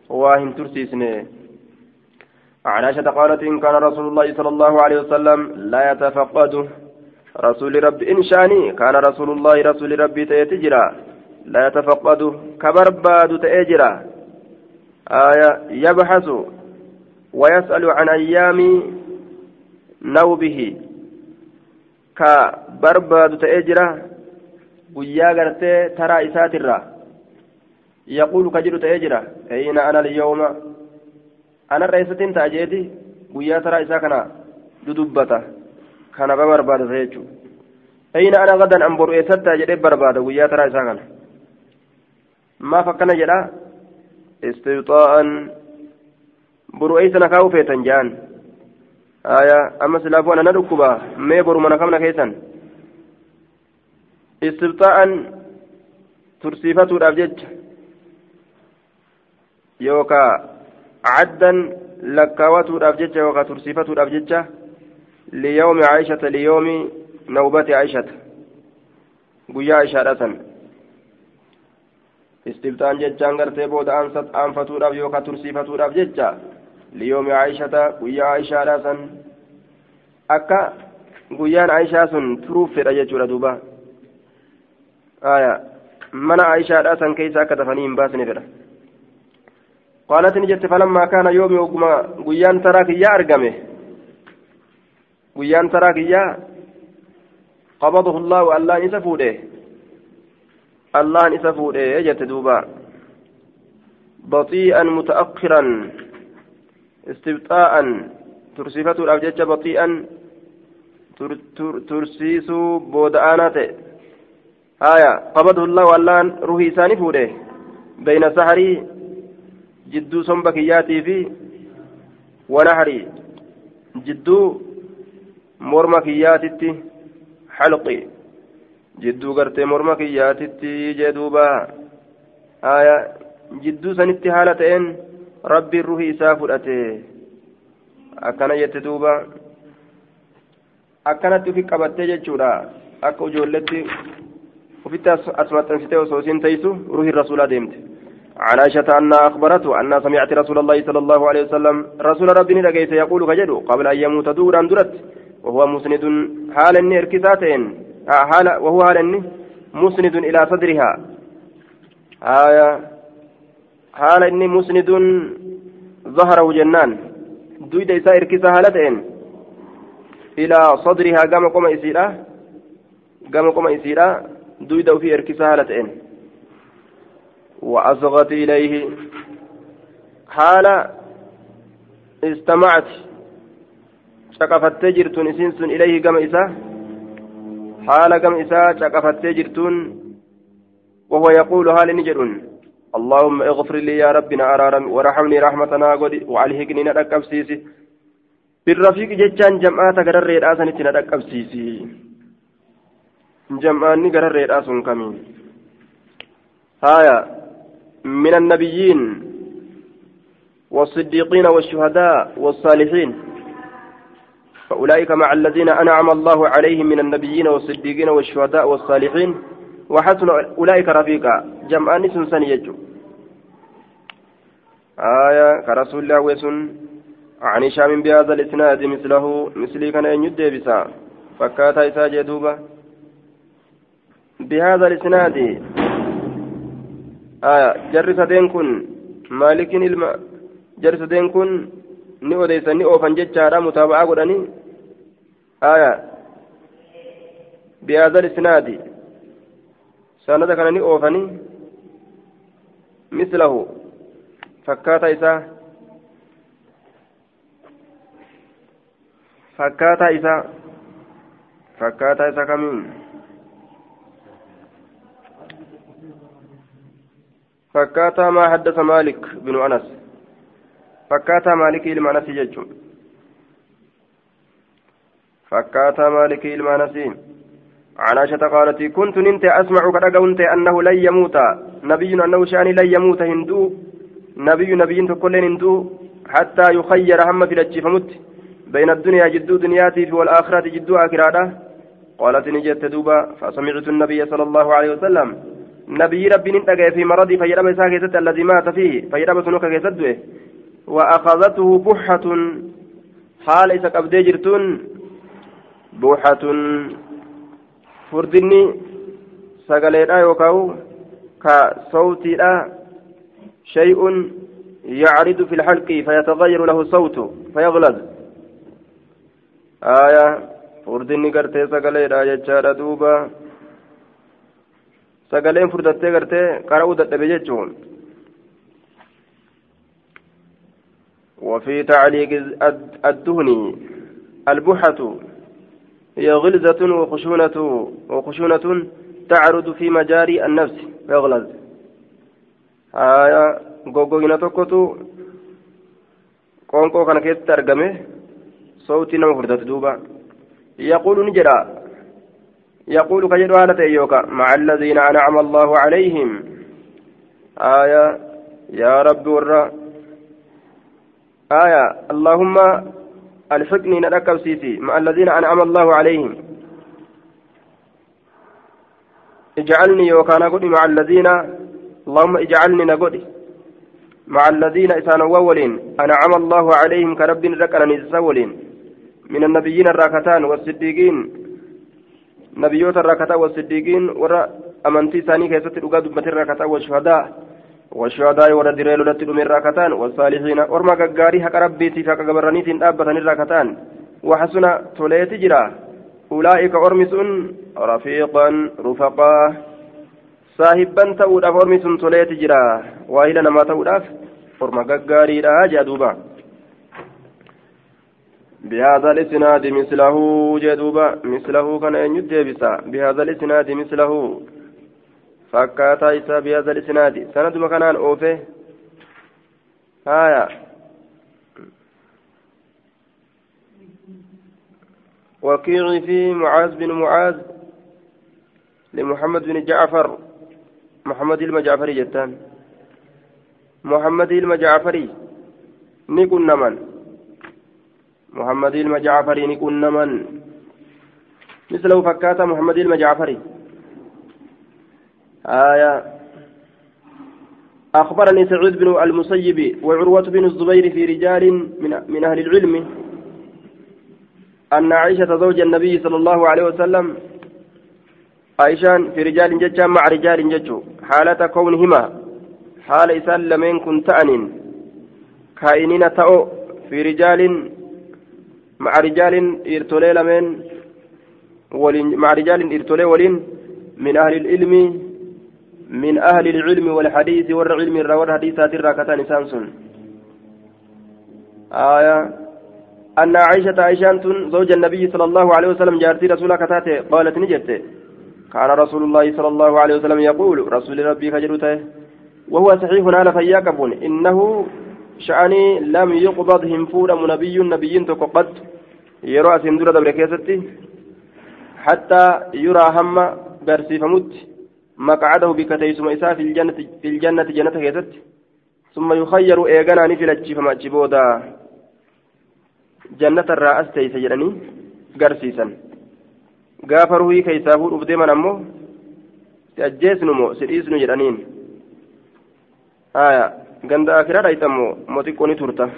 واهن ترسيسني عن عائشة قالت إن كان رسول الله صلى الله عليه وسلم لا يتفقد رسول ربي إن شاني كان رسول الله رسول ربي تيتجرا لا يتفقد كبرباد تأجرا آية يبحث ويسأل عن أيام نوبه كبرباد تأجرا jira eeyina ana liyyooma anarra eessatiin ta'a jeeti guyyaa taraa isaa kana dudubbata kana ba barbaadata jechuudha ayna ana gadan an boru eessattaa jedhee barbaada guyyaa taraa isaa kana jedha istibxaa'an boru eeysana kaa'u feetan ja'an aya amma silaafuu ana na dhukkuba mee boru mana kamna keessan istibxaa'an tursiifatuudhaaf jecha yookaa caddan lakkaawatuudhaaf jecha yookaa tursiifatuudhaaf jecha ليوم عائشة ليوم نوبة عائشة قيا عائشة istiftaan jechaan gartee booda aanfatuudhaaf yookaan tursiifatuudhaaf jecha liyoomi aayishata guyyaa aayishaadhaa san akka guyyaan aayishaa sun turuuf fedha jechuudha duuba. Mana aayishaadhaa san keessa akka tafanii hin baasne fedha. Qaalat ni jette falammaa kaana yoomi oguma guyyaan taraa kiyyaa argame? Guyyaan taraa kiyyaa qabadahu allaahu allaan isa fuudhe. Allahan isa fuudhe jette duuba. بطيئا متأخرا استبطاء ترسيفة الأبجد بطيئا ترسيس بودآنات آية قبضه الله والله روحي ساني فوده بين سحري جدو صنبكياتي في ونحري جدو kiyyaatitti halqi. Jidduu gartee morma kiyyaatitti jee aya jidduu sanitti haala ta'een rabbiin ruhi isaa fudhate akkana jette duuba akkanatti ufi qabattee jechuudha akka ijoolletti ufitti as osoo isiin teessu ruhi rasuulaa deemte عن عائشة أنها أخبرته أنها سمعت رسول الله صلى الله عليه وسلم رسول ربي نرجيت يقول كجدو قبل أن يموت دورا درت وهو مسند حال إركساتين حال وهو حال مسند إلى صدرها. آية حال إني مسند ظهره جنان. دويد إساء إركسا هالتين إلى صدرها قام قم إسيرا. قام قم إسيرا. دويد في إركسا هالتين وأصغت إليه. حال استمعت. caqafattee jirtuun isiin sun ilayhi gama haala gama isaa caqafattee jirtuun وهو يقول هال نجرون. اللهم اغفر لي يا ربنا أرارم ورحمني رحمتنا قد وعليهقني ندقب سيسي. بالرفيق جتان جمعات قرر رئاسا ندقب سيسي. جمعاني قرر رئاسا كمين هايا من النبيين والصديقين والشهداء والصالحين. فأولئك مع الذين أنعم الله عليهم من النبيين والصديقين والشهداء والصالحين وحسن أولئك رفيقا. جمعان سنسن يجو. آية كرسول الله وسن عن هشام بهذا الإسناد مثله. مثلي كان ينجد بسا فكاتا إساجي دوبا بهذا الإسناد. آية. جرس دين كن مالك الم جرس دين كن ni odeysan ni oofan jechaadha aya بهذا الإسناد. سند كان أوفني. مثله. فكاتا إسا. فكاتا إسا. فكاتا إسا كمين. فكاتا ما حدث مالك بن أنس. فكاتا مالك إلما أنس يجون فكاتا مالك إلما أنسين عن عائشة قالت كنت ننت أسمع كرقونت أنه لن يموت. نبي أنه شاني لن يموت هندو. نبي نبي تقول هندو. حتى يخير هم في الأجي فمت بين الدنيا جدو دنياتي والآخرة جدو آخرة. قالت نجت دوبا. فسمعت النبي صلى الله عليه وسلم. نبي ربي ننتقى في مرضي فيرب ساكتة الذي مات فيه. فيرب سنوك كيسده وأخذته بحة. حال إذا قبدي جرتون. بحة furdinni sagaleedha yookaan ka sawtiidha shay'un يعرض في الحلق فيتغير له الصوت فيغلظ آية furdinni gartee sagaleedha jechaadha duuba sagaleen furdattee gartee qara'uu dadhabe jechuun وفي تعليق الدهن البحة هي غلزة وخشونة وخشونة تعرض في مجاري النفس. فيغلظ آية غوغوينة توكوتو قونقو كان كيست أرقمه صوتي فردت دوبا يقول نجرا يقول كجر هالة يوكا مع الذين أنعم الله عليهم آية يا رب ورّا آية اللهم الحقني نركب سيسي مع الذين أنعم الله عليهم. اجعلني وكان قولي مع الذين اللهم اجعلني نقولي مع الذين إسان وولين أنعم الله عليهم كرب ركنا نزولين. من النبيين الراكتان والصديقين نبيوت الراكتان والصديقين ورا أمنتي ثاني كيست الأقاد الراكتان والشهداء. والشهداء ورد ريل لت من راكتان والصالحين ورما غاري حق ربيتي فك غبرنيت دابتن راكتان وحسن توليت جرا. أولئك أرمسون رفيقا رفقا. صاحبا توداف أرمسون توليت جرا. وإلى نما توداف ورما غاري لا جدوبا بهذا الإسناد مثله جدوبا مثله كان يدبسا بهذا الإسناد مثله. Fakkaataa isaa biyyaasa isnaadi sanaduma kanaan oofe. Haya وكيعي في معاذ بن معاذ لمحمد بن جعفر محمد المجعفري جتان محمد المجعفري نكون نمن محمد المجعفري نكون نمن مثله فكاتا محمد المجعفري آية. أخبرني سعود بن المسيب وعروة بن الزبير في رجال من, أهل العلم أن عائشة زوج النبي صلى الله عليه وسلم عائشان في رجال ججا مع رجال ججو حالة كونهما حال إسان لمن كن تأنين كائنين تأو في رجال مع رجال إرتولي لمن مع رجال إرتولي ولين من أهل العلم. من أهل العلم والحديث والعلم والحديثات الراكتان سانسون آية. أن عائشة عائشة زوج النبي صلى الله عليه وسلم جارتي رسول كتاته قالت نجت. كان رسول الله صلى الله عليه وسلم يقول رسول ربي خجلته. وهو صحيح على فياكبون إنه شأني لم يقبض هم فور نبي نبي قد يرى سندورة دبر حتى يرى هم برسي فمت مقعده بكتيسم إساء في الجنة في الجنة جنة كيست ثم يخير إيغانا نفلتشي فما جبودا. جنة الرأس قرسيسا. fuudhuuf deeman ammoo si ajjeesnu moo si dhiisnu jedhaniin haya ganda akiraa dhayxammoo moo xiqqoo ni turta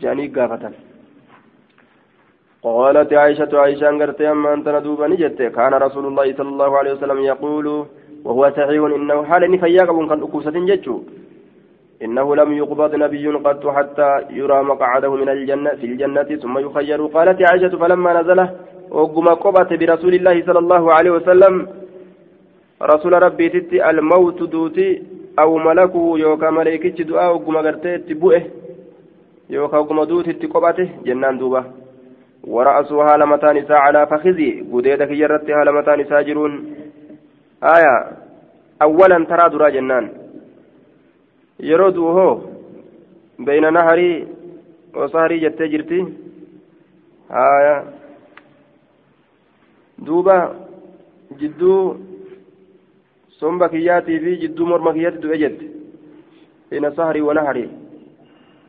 jedhanii gaafatan قالت عائشة عائشة أنقرت أما أنت ندوبا نجت كان رسول الله صلى الله عليه وسلم يقول وهو صحيح إنه حال نفياك كان أكوسة جتشو إنه لم يقبض نبي قط حتى يرى مقعده من الجنة في الجنة ثم يخير. قالت عائشة فلما نزل وقم قبت برسول الله صلى الله عليه وسلم. رسول ربي تتي الموت دوتي أو ملكه يوكا ملائكة دعاء وقم قرتي بؤه يوكا وقم دوتي قبته جنان دوبة. ورأسه هالمتان نساء على فخذي. قديدك جرت هالمتان نساء جرون آية أولا ترى درا جنان. يردوه بين نهري وصهري جت جرتي. آية somba kiyyaatii fi jidduu morma kiyyaatti du'e jette ina sahrii wanahari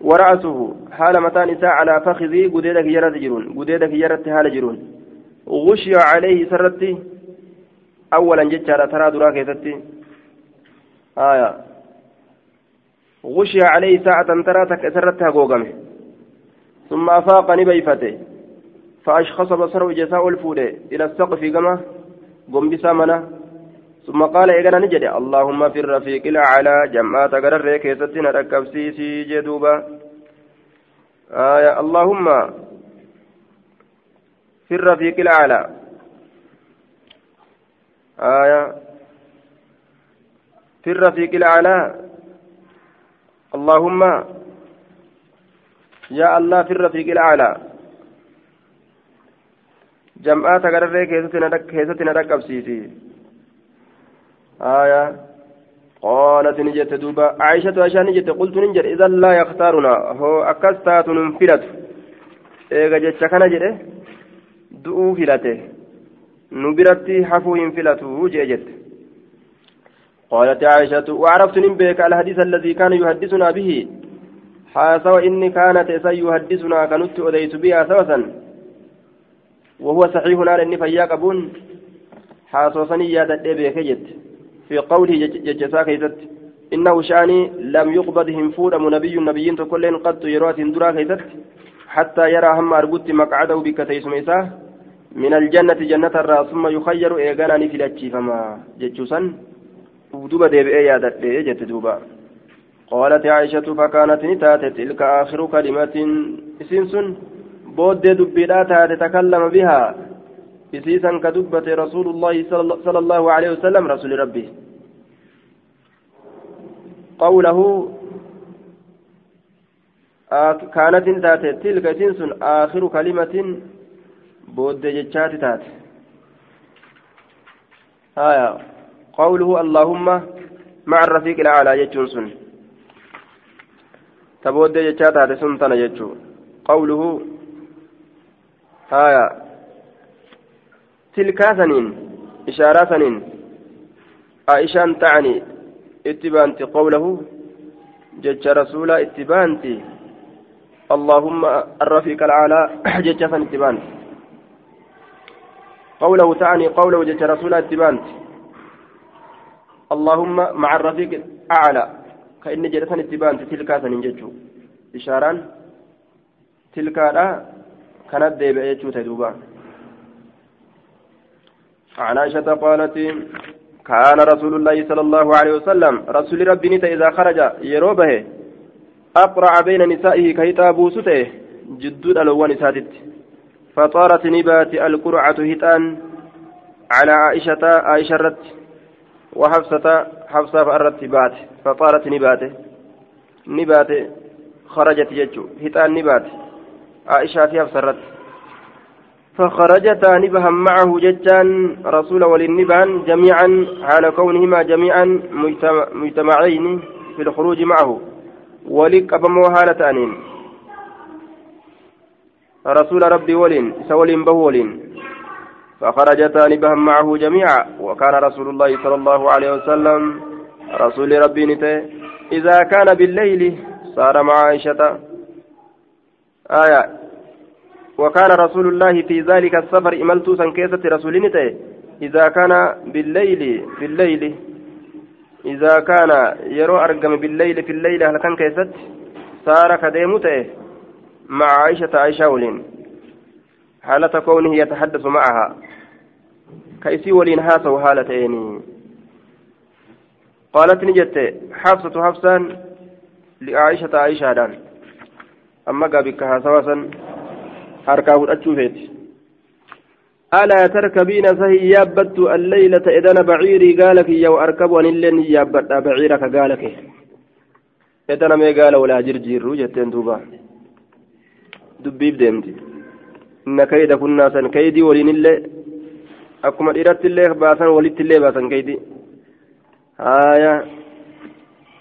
ورأسه حال متان إساء على فخذي قديدة كيرت جرون قديدة كيرت حال جرون. غشي عليه سرتي. أولا جتشارة ترى درا كيستي آية. غشي عليه ساعة ترى سرتها قوقمه. ثم أفاق نبيفته. فأشخص بصره جزاء الفودة إلى السقف كما قم بسامنا ثم قال إيقنا نجد. اللهم في الرفيق الأعلى. جمعات قرر كيستنا ركب سيسي جدوبا. آية. اللهم في الرفيق الأعلى. آية في الرفيق الأعلى اللهم يا الله في الرفيق الأعلى jam'aata gararree keessatti na dhaqqabsiisi آية قالت نجت دوبا عائشة عائشة نجت قلت ننجر إذا لا يختارنا. هو أكستات ننفلت إيغا جتش كان جده دؤو فلته. نبرتي حفو ينفلته جئجت قالت عائشة وعرفت نبيك الحديث الذي كان يحدثنا به؟ حاسوا إني كانت سيحدثنا كنت أديت بها سوسا وهو صحيح على إني فيا قبون حاصوصني يا دبي كجت في قوله ججسا كيست إنه شأني لم يقبضهم فورم نبي نبيين كلين قد يروات درا كيست حتى يرى هم أرقدت مقعده بك تيسميسا من الجنة جنة الرأس ثم يخير إيغاناني في الأتشي فما ججسا ودوبا ديبئي يا دبي جت دوبا. قالت عائشة فكانت نتات تلك آخر كلمة. سنسن booddee dubbiidhaa taate takallama bihaa isiisan ka dubbate rasuulullaahi sala allaahu aleyhi wasalam rasuli rabbi qawlahu كانت تاتي تلك تنسن آخر كلمة. بود جتشات تاتي. آية. قوله اللهم مع الرفيق الأعلى جتشون تبود جتشات تاتي سنتنا جتشو. قوله هايا تلك سنين إشارة سنين. عائشة تعني اتبانت قوله جج رسول اتبانت. اللهم الرفيق العالى جج سن اتبانت. قوله تعني قوله جج رسول اتبانت اللهم مع الرفيق الأعلى كأن جلسان اتبانت تلك سنين ججو إشارة تلك كانت ديبئة دوبا عن عائشة قالت كان رسول الله صلى الله عليه وسلم رسول ربي نتا إذا خرج يروبه أقرع بين نسائه كيتا بوسته جدود الأول سادت فطارت نبات القرعة هتان على عائشة عائشة رت وحفصة حفصة فأرت بات. فطارت نباته نبات خرجت يجو هتان نبات. عائشة في حفصة رت فخرجتا نبهم معه جتان رسول وللنبان جميعا على كونهما جميعا مجتمعين في الخروج معه. ولك أبمو هالة أنين. رسول ربي ولين سولين بهولين فخرجتا نبهم معه جميعا وكان رسول الله صلى الله عليه وسلم رسول ربي نته. إذا كان بالليل صار مع عائشة. آية. وكان رسول الله في ذلك السفر إملت سنكيسة رسول إذا كان بالليل في الليل إذا كان يرو أرقم بالليل في الليل هل كان كيست صار كديمته مع عائشة عائشة ولين. حالة كونه يتحدث معها. كيسي ولين هاسا وهالتين قالت نجت حفصة حفصا لعائشة عائشة دان. أما قابك harkaa fudhachuu feeti ألا تركبين سهي يابت الليلة إذن بعيري قالك يا وأركب أن اللين يابت بعيرك قالك. إذن ما قال ولا جرجير جتين دوبا دبيب ديمتي إن كيد كنا سن كيدي ولين اللي أكما إرت اللي باسن ولدت اللي باسن كيدي آية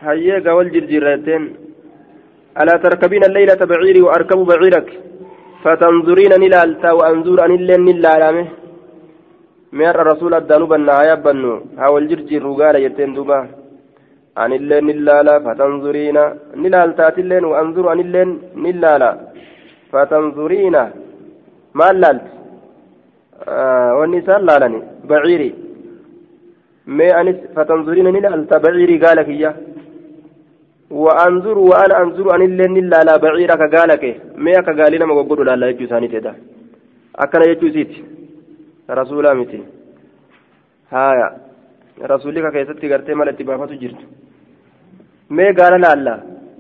هيا قول جرجيرتين ألا تركبين الليلة بعيري وأركب بعيرك فتنظرين نلالتا وأنظر أن اللين نلالامه مير رسول الدانوب النهاية بنو هاول جرجير رقالة يتين دوبا أن اللين نلالا فتنظرين نلالتات اللين وأنظر أن اللين نلالا فتنظرين. ما لالت؟ آه والنساء لالني. بعيري. مي أنس فتنظرين نلالتا بعيري قالك إياه. وأنظر وأنا أنظر أن اللين إلا لا بعيرك قالك. ميا كقالي نما قد لا لا يجو ثاني تدا. أكنا يجو زيت. رسولا متي هايا. رسولك كيستي قرتي مال اتبافة جرت. مي قال لا لا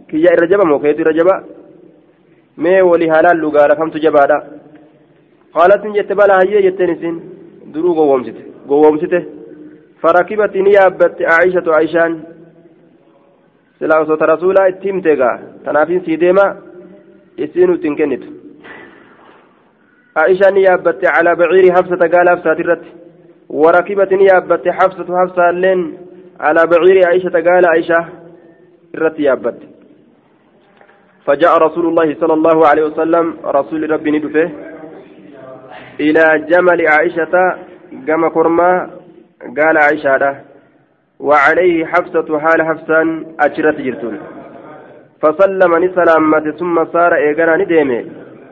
كي الرجبة مو كيت مي ولي هلال لو قال فهمت جبادا قالت جت بلا هي جتنسين درو قومسته قومسته فركبت نيابت عائشة عائشان tanaafiin sii deema isiin nuti hin kennitu. عائشة نيابت على بعير حفصة قال حفصة الرت وركبت نيابت حفصة حفصة لين على بعير عائشة قال عائشة الرت يابت فجاء رسول الله صلى الله عليه وسلم رسول ربي ندفه إلى جمل عائشة قام كرما قال عائشة وعليه حفصة حال حفصان أجرت جرتون. فسلم نسلامة ثم صار إيقنا نديمه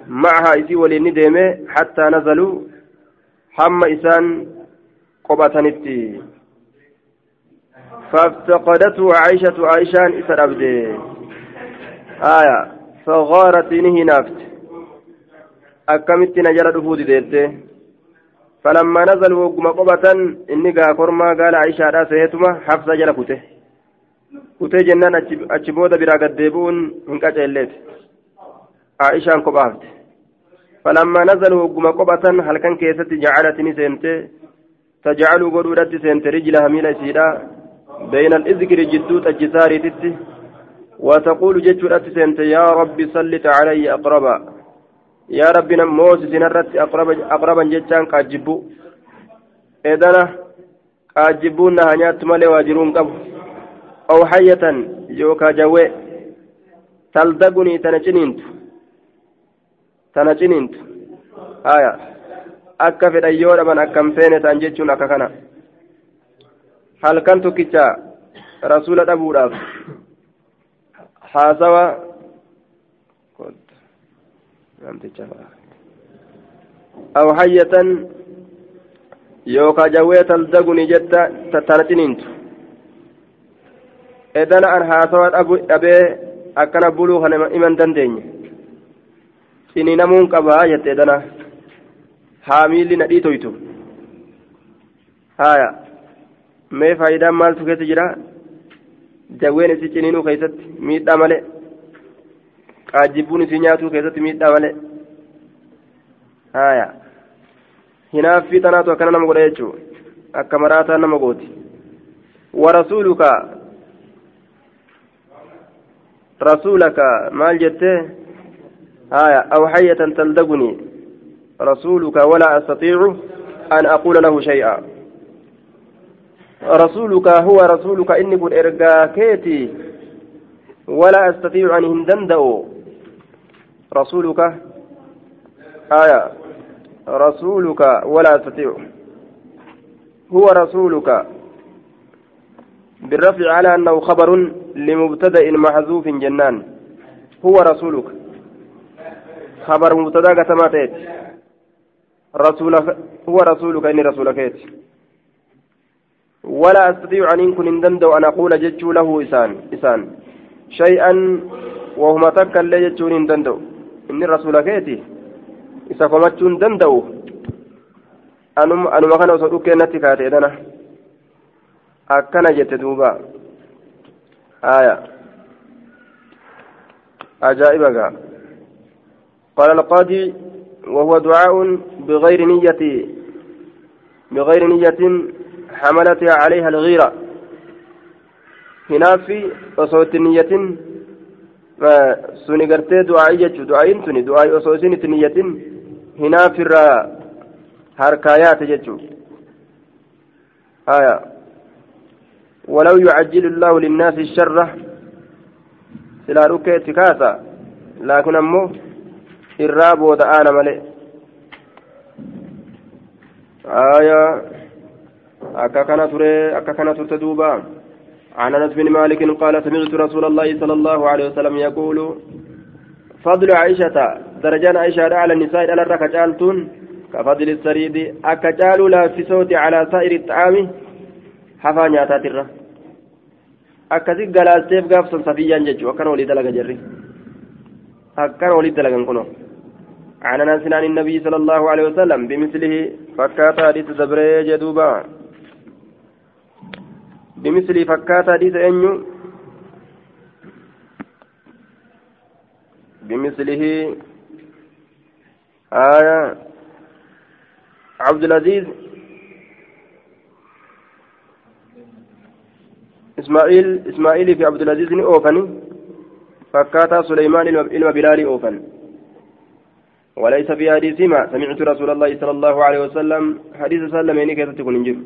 معها إسي ولي نديمه حتى نزلوا حم إسان قبطنتي. فافتقدته عائشة عائشان إسر أبدي آية فغارت نهي نافت أكمت نجر دفود ديته فلما نزلوا وقم قبة إني قا كرما قال عائشة سيتما حفصة جل كته كته جنان أتشبودا برا قد ديبون هنكا جلت عائشة قبعت فلما نزلوا وقم قبة هل كان كيست جعلتني سنتي تجعل قدودة سنت رجلها ميلا سيدا بين الإذكر جدوت الجسار تتي وتقول جدوت سنت يا رب سلط علي أقربا irratti aqraban jechaan qaajjibbu edana qaajjibbuun na hanyaattu malee waa jiruun qabu aw hayyatan yookaa jawwee taldagunii tana ciniintu tana ciniintu haya akka fedhan yoo dhaban akkam feene ta'an jechuun akka kana halkan tokkicha rasuula dhabuudhaaf haasawa أو حية. يوكا جوية تلدغني جتا تتنتنينت إذن أن هاسوات أبي أكنا بلوغا إمن دندين. إني نمون قبا جت إذن. حاميل ندي تويتو هايا. faayidaan maaltu keessa jira jawween isi ciniinuu keessatti miidhaa malee qaajjibbuun isii nyaatuu keessatti miidhaa malee haya hinaaffii tanaatu akkana nama godha jechuu akka maraataa nama gooti warasuuluka rasuulaka maal jettee haya awxayyatan taldaguni rasuuluka walaa astatiicu an aquula lahu shay'a رسولك هو رسولك إني كن إرقاكيتي. ولا أستطيع أن هندندأ. رسولك. آية. رسولك. ولا أستطيع. هو رسولك. بالرفع على أنه خبر لمبتدأ محذوف جنان. هو رسولك. خبر مبتدأ كتماتيت رسولك هو رسولك إني رسولك ولا أستطيع أن يكون اندندو أن أقول جتشو له إسان إسان. شيئا وهما تكا لا جتشو اندندو إني رسولك إسا قمتشو اندندو أنما كان وصدوك نتي كاتي akkana jette duuba aya ajaa'iba gaa قال القاضي وهو دعاء بغير نية بغير نية حملتها عليها الغيرة هنا في وصوت نية jechuun du'aa'iin tuni du'aa'ii osoo isin itti niyyatin hinaaf irraa harkaa yaate jechuun ولو يعجل الله للناس الشر سلا ركيت كاسا لكن أمه الراب ودعانا ملئ آية أكا كان تري أكا كان ترتدوبا عن أنس بن مالك قال سمعت رسول الله صلى الله عليه وسلم يقول فضل عائشة درجان عائشة على النساء على الركجالتون كفضل السريد أكجال لا في صوت على سائر الطعام حفا نياتات الرّ akkasi galaasteef gaafsan safiyyaan jechuun akkana walii dalaga jirri akkana walii dalagan kuno عن انس عن النبي صلى الله عليه وسلم بمثله فكات حديث زبري جدوبا بمثله فكات حديث أنيو. بمثله آية عبد العزيز إسماعيل إسماعيل في عبد العزيز أوفن. فكاتا سليمان إلما بلال أوفن. وليس في حديثهما. سمعت رسول الله صلى الله عليه وسلم حديث سلم يعني كيف تكون انجر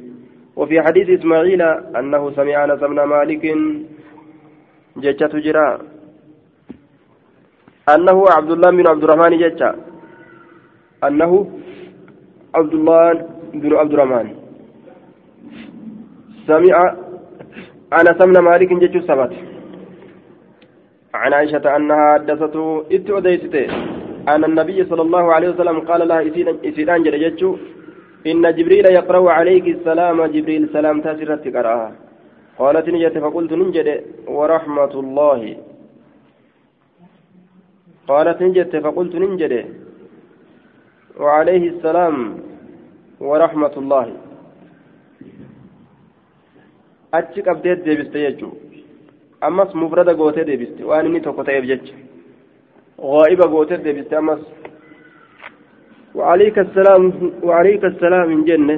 وفي حديث إسماعيل أنه سمع أنس بن مالك جتة جرا. أنه عبد الله بن عبد الرحمن جتة أنه عبد الله بن عبد الرحمن. سمع أنا سمنا مالك جيتشو سبت. عن عائشة أنها حدثته إت أديسته. أن النبي صلى الله عليه وسلم قال لها إسيدان جيتشو إن جبريل يقرأ عليك السلام جبريل سلام تاسرت قرأها. قالت نجت فقلت ننجد. ورحمة الله. قالت نجت فقلت ننجد. وعليه السلام. ورحمة الله. achi qabdee deebiste jechuun ammas mufrada gootee deebiste waan inni tokko ta'eef jecha غائبة قوتت deebiste ammas وعليك السلام وعليك السلام من جنة.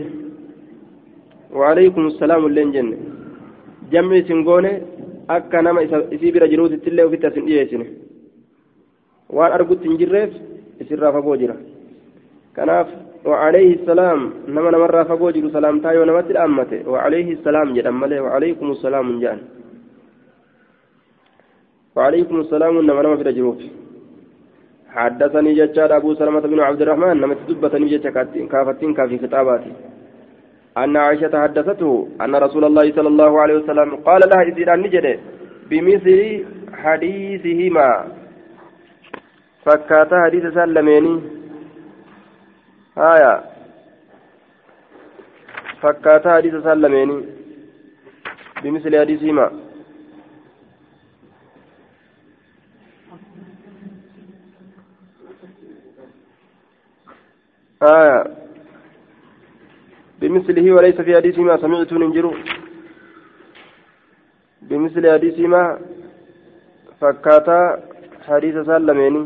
وعليكم السلام اللين جنة. جمع سنقونة أكا نما إسي برا جروت التلة وفي تسن إيسنة وأن أرقد تنجرف إسر رافا بوجرة كناف وعليه السلام نما نمر فقوجر سلام تايو نمت الأمة وعليه السلام جد أمله وعليكم السلام جان. وعليكم السلام نما نما في الجروف حدثني ججار أبو سلمة بن عبد الرحمن نمت دبتني ججار كافتين كافي كتاباتي أن عائشة حدثته أن رسول الله صلى الله عليه وسلم قال لها إذ نجد بمثل حديثهما. فكات حديث سلميني. haya fakkaataa hadiisa isaan lameenii bimisli haya بمثله وليس في حديث ما سمعت ننجر بمثل حديث ما فكاتا حديث سلميني.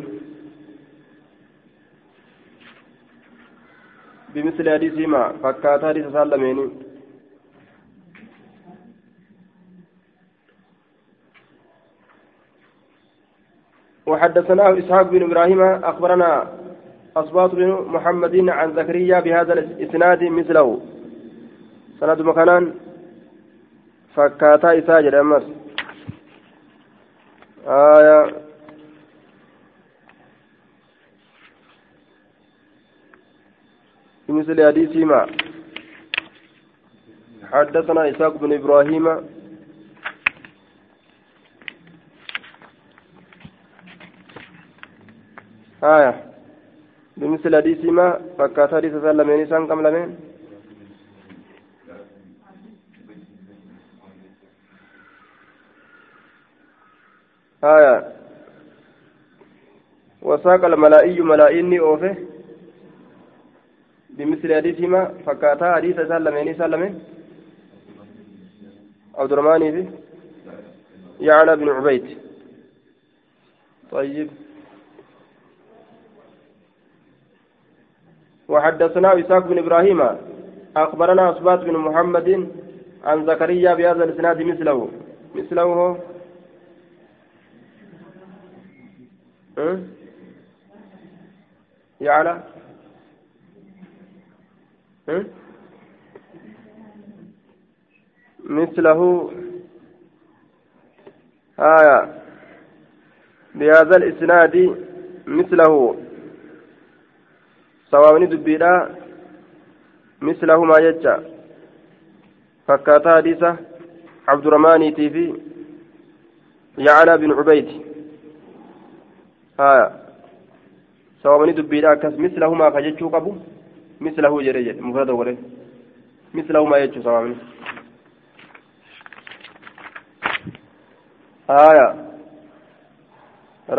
بمثل حديث ما فكاتا حديث سلميني. وحدثناه إسحاق بن إبراهيم أخبرنا أصباط بن محمد عن زكريا بهذا الإسناد مثله. سند مكانان فكاتا إساجد أمس. آية. مثل حديث ما. حدثنا إسحاق بن إبراهيم. آية. بمثل حديث ما فكات حديث سلمين سان كم لمين آية. وساق الملائي ملائني أوفه. بمثل حديث ما فكاتا حديث سلمين سلمين عبد الرحمن يعلى بن عبيد. طيب. وحدثنا إسحاق بن إبراهيم أخبرنا أصبات بن محمد عن زكريا بهذا الإسناد مثله. مثله؟ هو أه؟ يعلى أه؟ مثله. آية بهذا الإسناد مثله. Sawaabni dubbiidha mislahumaa jecha fakkaataa hadiisa cabduramaaniitii fi yaclaa bin cubayd haya sawaabni dubbiidha akkas mislahumaa ka jechuu qabu mislahu jedhe jedhe mufrada godhe mislahumaa jechuu sawaabni haya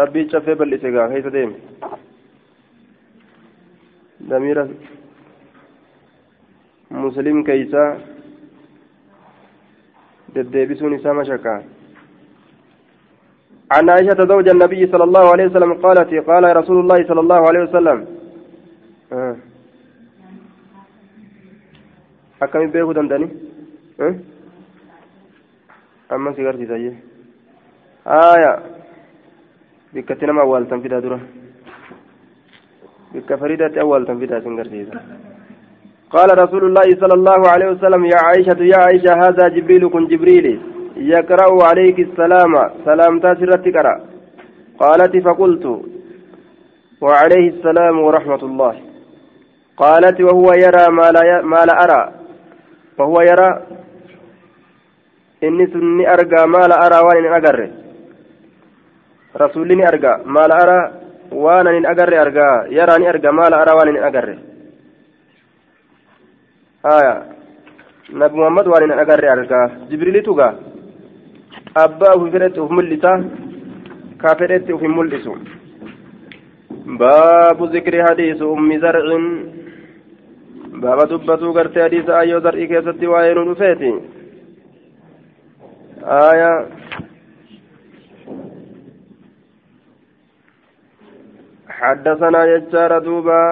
rabbii caffee bal'ise gaa keessa deeme ضمير مسلم كيسا ددبسون سما شكا. عن عائشة زوج النبي صلى الله عليه وسلم قالت قال رسول الله صلى الله عليه وسلم. آه. akkami beekuu danda'ani amma si garsiisa jee haaya bikkatti nama awwaaltan fidaa dura بك أول تنفيدها سنقرسيسا قال رسول الله صلى الله عليه وسلم يا عائشة يا عائشة هذا جبريل كن جبريل. يقرأ عليك السلام سلام تاسرت قرأ قالت فقلت وعليه السلام ورحمة الله. قالت وهو يرى ما لا, ما لا أرى. وهو يرى؟ إني سني أرقى ما لا أرى وأن أقر رسولني أرقى ما لا أرى. Waan anin agarre argaa yaraani arga maala ara waan anin agarre haya nabi muhammad waan anin agarre argaa jibrilitu gaa abbaa ufi fedhetti uf mul'isa ka fedhetti uf hin mul'isu baabu zikri hadiisu ummi zarcin baaba dubbatuu gartee hadiisa ayyoo zar'ii keessatti waa'ee nu dhufeeti aya حدثنا يجار دوبا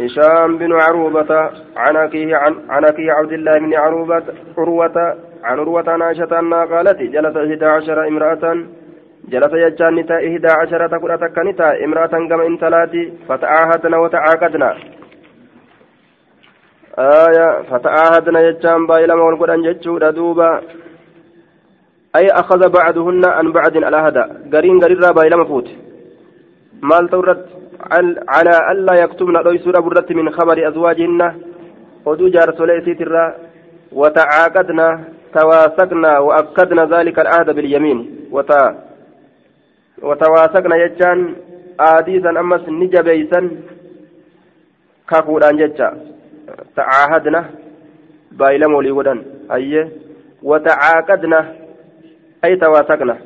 هشام بن عروبة عن أخيه عن, عن أخيه عبد الله بن عروبة عروة عن عروة عائشة أنها قالت جلس إحدى عشر امرأة جلس يجان نتا إحدى عشرة كرة كنتا امرأة كما انتلاتي فتعاهدنا وتعاقدنا. آية فتعاهدنا يجان بايلما والقرآن جتشو دوبا. أي أخذ بعضهن عن بعض الأهدى قرين قرين بايلما فوت maal ta'u irratti calaa allaa yaktubna dhoysuudha burratti min khabari azwaajihinna oduu jaarsolee isiitirraa وتعاقدنا تواسقنا وأكدنا ذلك العهد باليمين. وتا وتواسقنا يجان آديسا أمس نجبيسا كاكودان ججا تعاهدنا بايلم ولي ودن أيه؟ وتعاقدنا أي تواسقنا.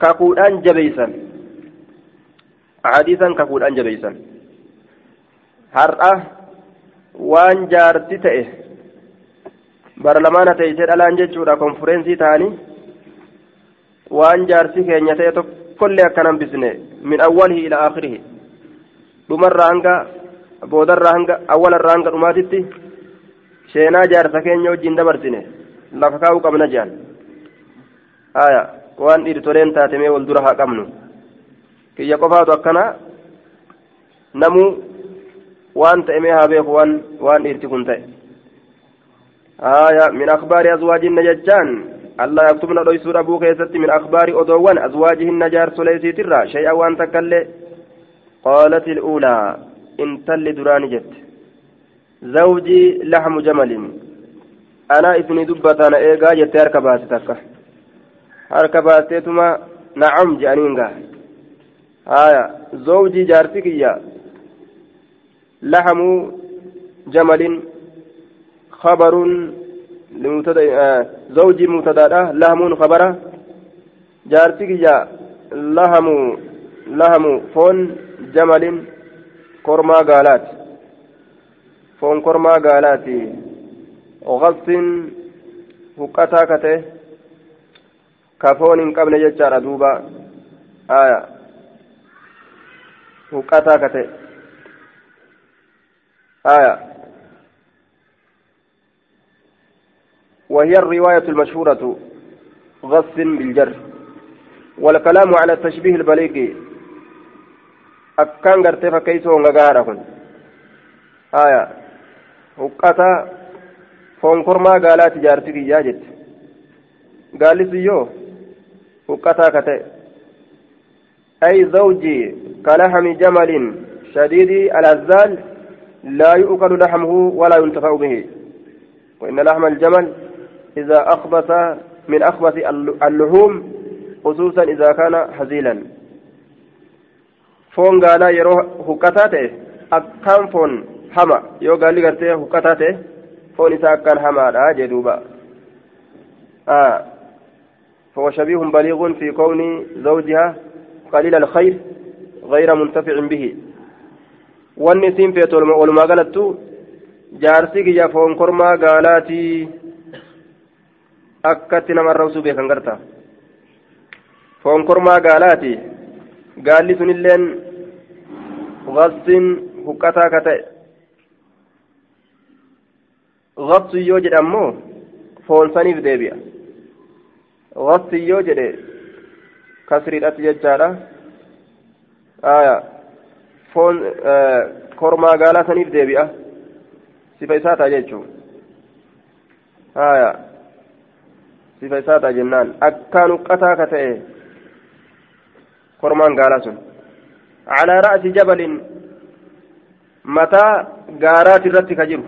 كاكودان جبيسا. Hadiisan kafuudhaan jabeeysan har'a waan jaarti ta'e bara lamaana ta'e dhalaan jechuudha konfureensii ta'anii waan jaarsi keenya ta'e tokkollee akkan hambisne min awwalihi ila aakhirihi dhumarraa hanga boodarraa hanga awwalarraa hanga dhumaatitti sheenaa jaarsa keenya wajjin dabarsine lafa kaa'uu qabna jedhan haya waan dhiirtoleen taatemee wal dura haa qabnu kiyya qofaatu akkana namuu waan ta'emee haa beeku waan waan dhiirti kun ta'e haya min akhbaari azwaajinna jechaan allah yaktubna dhoysuu dhabuu keessatti min akhbaari odoowwan azwaajihinna jaarsoleesiitirra shay'an waan takkallee qaalat il'uulaa intalli duraani jette zawjii laxmu jamalin anaa isinii dubbataan eegaa jettee harka baase takka harka baasteetuma nacam je'aniin gaa haya zawjii jaarsi kiyya laxmu jamalin khabarun زوجي مبتدا لهم خبره جارتك يا لهم لهم فون جمل كرما قالات فون كرما قالات غص هكتا كته كفون قبل ججار دوبا. آية. هكتا كته آية وهي الرواية المشهورة غص بالجر والكلام على التشبيه البليغ أكان قرتي فكيسو نغارة كن آية وقتا فونكرما قالات جارتك جاجت قال سيو وقتا كتئ أي زوجي كلحم جمل شديد الأزال لا يؤكل لحمه ولا ينتفع به. وإن لحم الجمل إذا أخبث من أخبث اللحوم خصوصا إذا كان هزيلا foon gaalaa yeroo hukkataa ta'e akkaan foon hama yoo gaalli gartee hukkataa ta'e foon isaa akkaan hamaadha jee duuba فهو شبيه بليغ في كون زوجها قليل الخير غير منتفع به والنسيم في ولما قالت جارسي يا فون كرما قالاتي nama arrabsuu beekan garta foon kormaa gaalaati gaalli sunilleen gabsiin huqqataa ka ta'e gabsi yoo jedhe ammoo foon saniif deebi'a gabsi yoo jedhe kasriidhatti jechaadha aya foon kormaa gaalaa saniif deebi'a sifa isaa ta'a jechuu aya sifa isaadha jennaan akkaan uqqataa ka ta'e kormaan gaalaa sun calaa ra'si jabalin mataa gaaraati irratti ka jiru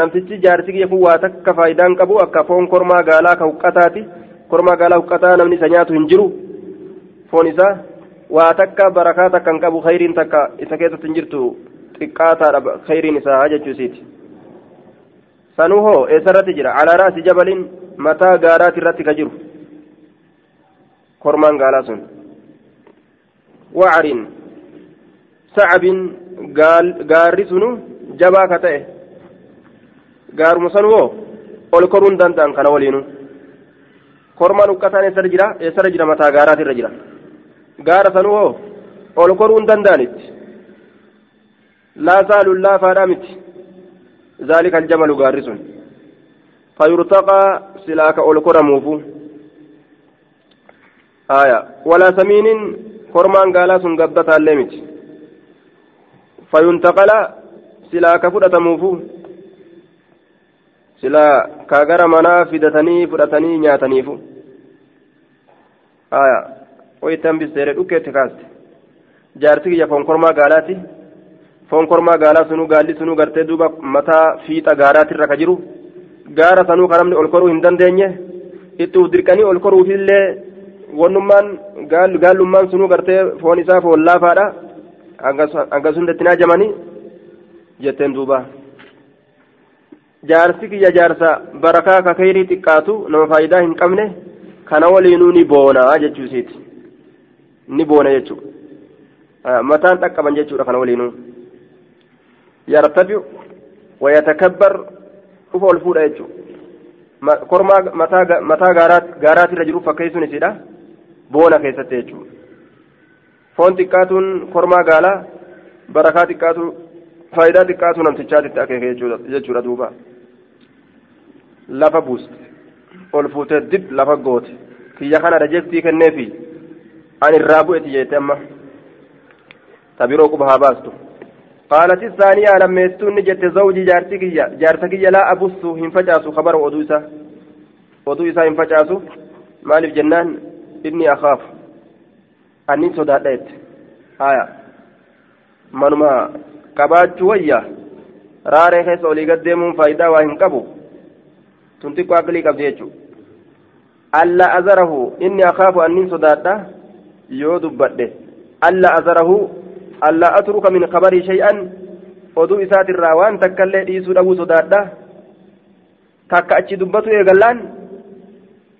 namtichi jaarsi kiyya kun waa takka faayidaan qabu akka foon kormaa gaalaa ka huqqataati kormaa gaalaa huqqataa namni isa nyaatu hin jiru foon isaa waa takka barakaa takka hin qabu khayriin takka isa keessatti hin jirtu xiqqaataadha khayriin isaa jechuusiiti sanuu hoo eessarratti jira calaa raasi jabalin mataa gaaraati irratti ka jiru kormaan gaalaa sun wacarin sacabin gaarri sunu jabaa ka ta'e gaaruma sanuu hoo ol koruun danda'an kana waliinu kormaan uqqataan eessarra jira eessarra jira mataa gaaraati irra jira gaara sanuu hoo ol koruun danda'anitti laasaaluun laafaadhaa miti ذلك الجمل غارس فيرتقى سلاك أولكر موفو آية ولا سمين كرمان قالا سنقبت الليمت فينتقل سلاك فرة موفو سلا كاغر منا فدتني فرتني نياتنيفو آية ويتم بسيرة أوكي تكاست جارتك يفون كرما قالاتي foon kormaa gaalaa sunuu gaalli sunuu gartee duuba mataa fiixa gaaraatirra ka jiru gaara sanuu kan namni ol koruu hin dandeenye itti uf dirqanii ol koruufillee wannummaan gaallummaan sunuu gartee foon isaa foon laafaadha hanga sundattiin ajamanii jetteen duuba jaarsi kiyya jaarsa barakaa ka kayrii xiqqaatu nama faayidaa hin qabne kana waliinuu ni boona jechuusiiti ni boona jechuudha mataan dhaqqaban jechuudha kana waliinuu. يرتفع ويتكبر وفول فودا يجو kormaa mataa gaaraatirra jiru fakkeessuun isiidha boona keessatti jechuudha foon xiqqaatuun kormaa gaalaa barakaa xiqqaatu faayidaa xiqqaatu namtichaatitti akeeke jechuudha duuba lafa buuste ol fuutee dib lafa goote kiyya kana rajeftii kenneefi an irraa bu'eti jeette amma tabiroo quba haa baastu قالت الثانية لما يستوني جت زوجي جارتك جارتك لا أبص هنفجاسو خبر ودوسة ودوسة هنفجاسو مالف جنان إني أخاف أني صدادت آية منما qabaachuu wayya raaree keessa olii gad deemuun faayidaa waa hin qabu tun xiqqoo aqlii qabdi jechuudha alla azarahu inni akaafu annin sodaadha yoo dubbadhe alla azarahu alla atruka min kabarii shay'an oduu isaatirraa waan takkaillee dhiisuu dhabuu sodaadha takka achi dubbatu eegallaan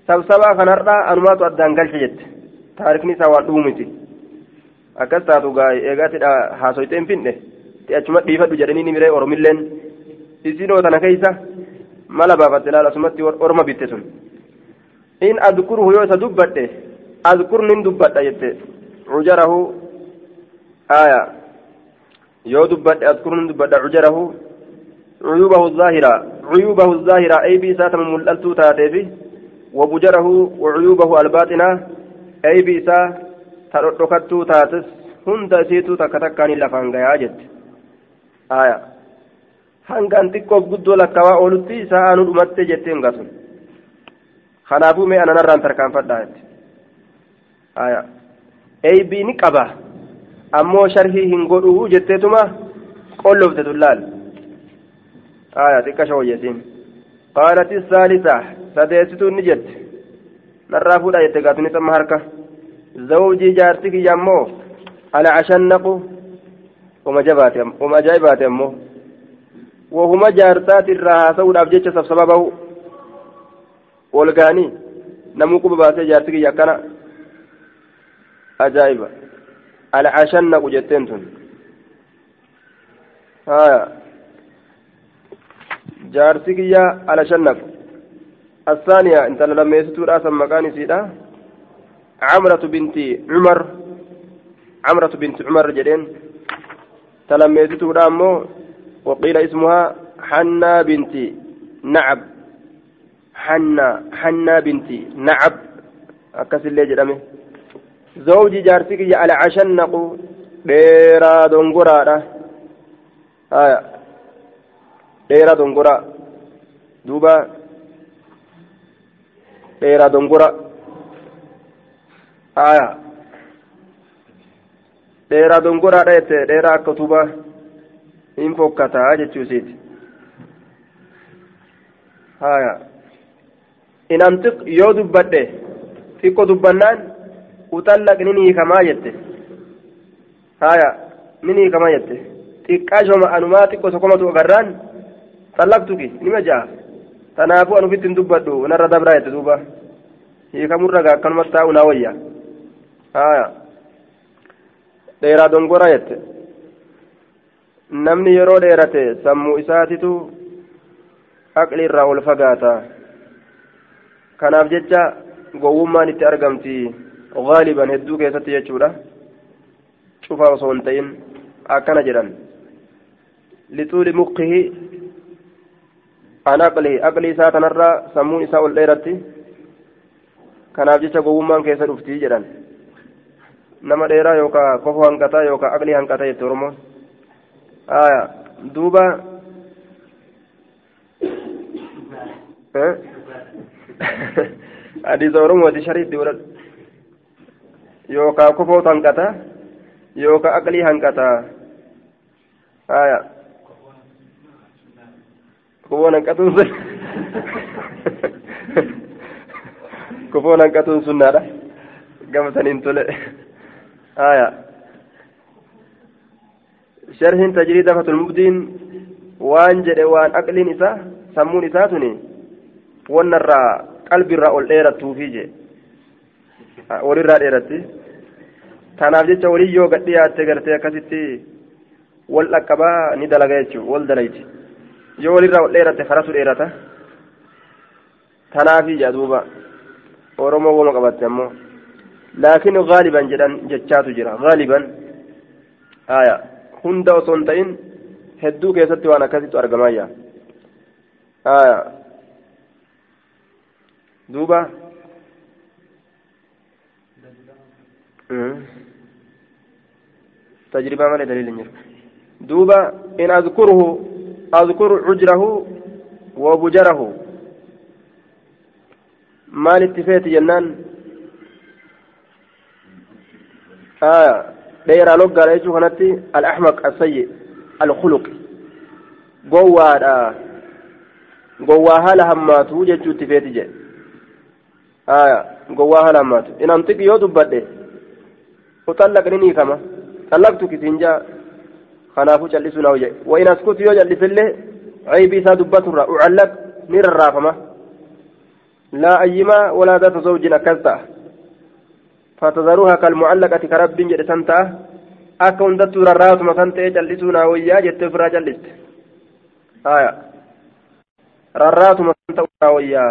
sabsabaa kanarraa anumaatu addaan galche jette taarikni isaa waan dhumu miti akkas taatu gaa eegaatidha haasoytee hin finne achuma dhiifadhu jedhanii ni miree oromilleen isinoo tana keeysa mala baafatte laal asumatti orma bitte sun in adkuruhu yoo isa dubbadhe adkur nin dubbadha jette cujarahu aya yoo dubbadhe adkur nin dubbadha cujarahu cuyubahu الظاهرة عيوبه الظاهرة أي بيسا تم ملألتو تاتيفي وبجره وعيوبه الباطنة أي بيسا ترقتو تاتس هند سيتو تكتكاني لفان جت aya hangaan xiqqoof guddoo lakkawaa oolutti isaa anuu dhumatte jettee hungaa sun kanaafuu mee ananarraan tarkaanfadhaa jette aya eeybii ni qaba ammoo sharhii hin godhuu jetteetuma qollofte tullaal aya xiqqa shawayyeesiin qaalati saalisa sadeessituun ni jette narraa fuudha jette gaatunis amma harka zawjii jaarti kiyya ammoo alcashannaqu أمه وهما جارتات الراها سود أبجتش سببه. والغاني نموك بباسي جارتك يكنا أجايبة العشن وجتين ها جارتك يا العشنق الثانية انت لما يستور أسم مكاني سيدا. عمرة بنت عمر. عمرة بنت عمر جدين. تلميتتudha ammoo وقيل اسمها حنا بنت نعب. حنا حنا بنت نعب. أكس اللي جرمه زوجي جارتك على عشنق ديرا دونغورا آية. ديرا دونغورا. دوبا. ديرا دونغورا. آية. dheeraa dongoraadha jette dheeraa hin fokkataa jechuusiiti haya in antiq yoo dubbadhe xiqqo dubbannaan utallaq nin hiikamaa jette haya nin hiikamaa jette xiqqaashoma anumaa xiqqo sokomatu agarraan xallaqtuki nima ja'a tanaafuu an ufittin dubbadhu narra dabraa jette duuba hiikamurra gaa akkanumatti taa'u naa wayya haya dheeraa dongora jette namni yeroo dheerate sammuu isaatitu aqli irraa ol fagaata kanaaf jecha gowwummaan itti argamti gaaliban hedduu keessatti jechuudha cufa osoo hin ta'in akkana jedhan lixuuli muqihi an aqlihi aqli isaa tanarraa sammuun isaa ol dheeratti kanaaf jecha gowwummaan keessa dhuftii jedhan nama dheeraa yookaan kofoo hanqataa yookaan aqlii hanqataa jette oromoon duuba hadiisa oromooti shariitti godhadhu yookaan kofootu hanqataa yookaan aqlii hanqataa kofoon hanqatuun sun kofoon hanqatuun sunnaadha gama saniin tole. آية شرح تجريد فتح المبدين وان جد وان أقل نساء سمون نساتني ونرى قلب الرأول إيرة توفيجي walii yoo gad dhiyaatte gartee akkasitti wal dhaqqabaa ni dalaga jechuudha wal dalayti yoo walirraa ol dheeratte karatu dheerata tanaafi jedhuuba oromoo wama qabatte ammoo laakiin gaaliban jedhan jechaatu jira gaaliban aya hunda osoo hin ta'in hedduu keessatti waan akkasittu argamayya aya duuba تجربة ما دليل نجر دوبا إن أذكره أذكر عجره وبجره maal itti feeti jennaan dheeraa loggaadha jechuu kanatti al-ahmaq asayyi al-khuluq gowwaadha gowwaa haala hammaatu jechuu itti feeti jedhe gowwaa haala hammaatu in antiqi yoo dubbadhe uxallaq ni niikama xallaqtu kisiinjaa kanaafuu callisuu naa jedhe wa in askutu yoo callisillee caybii isaa dubbaturra ucallaq ni rarraafama لا أيما ولا ذات زوج أكلتا فتذروها كالمعلقة كرب جد سنتا أكون دتو ررات مثلا تجلسونا ويا جت فرا جلست آية. ررات مثلا ويا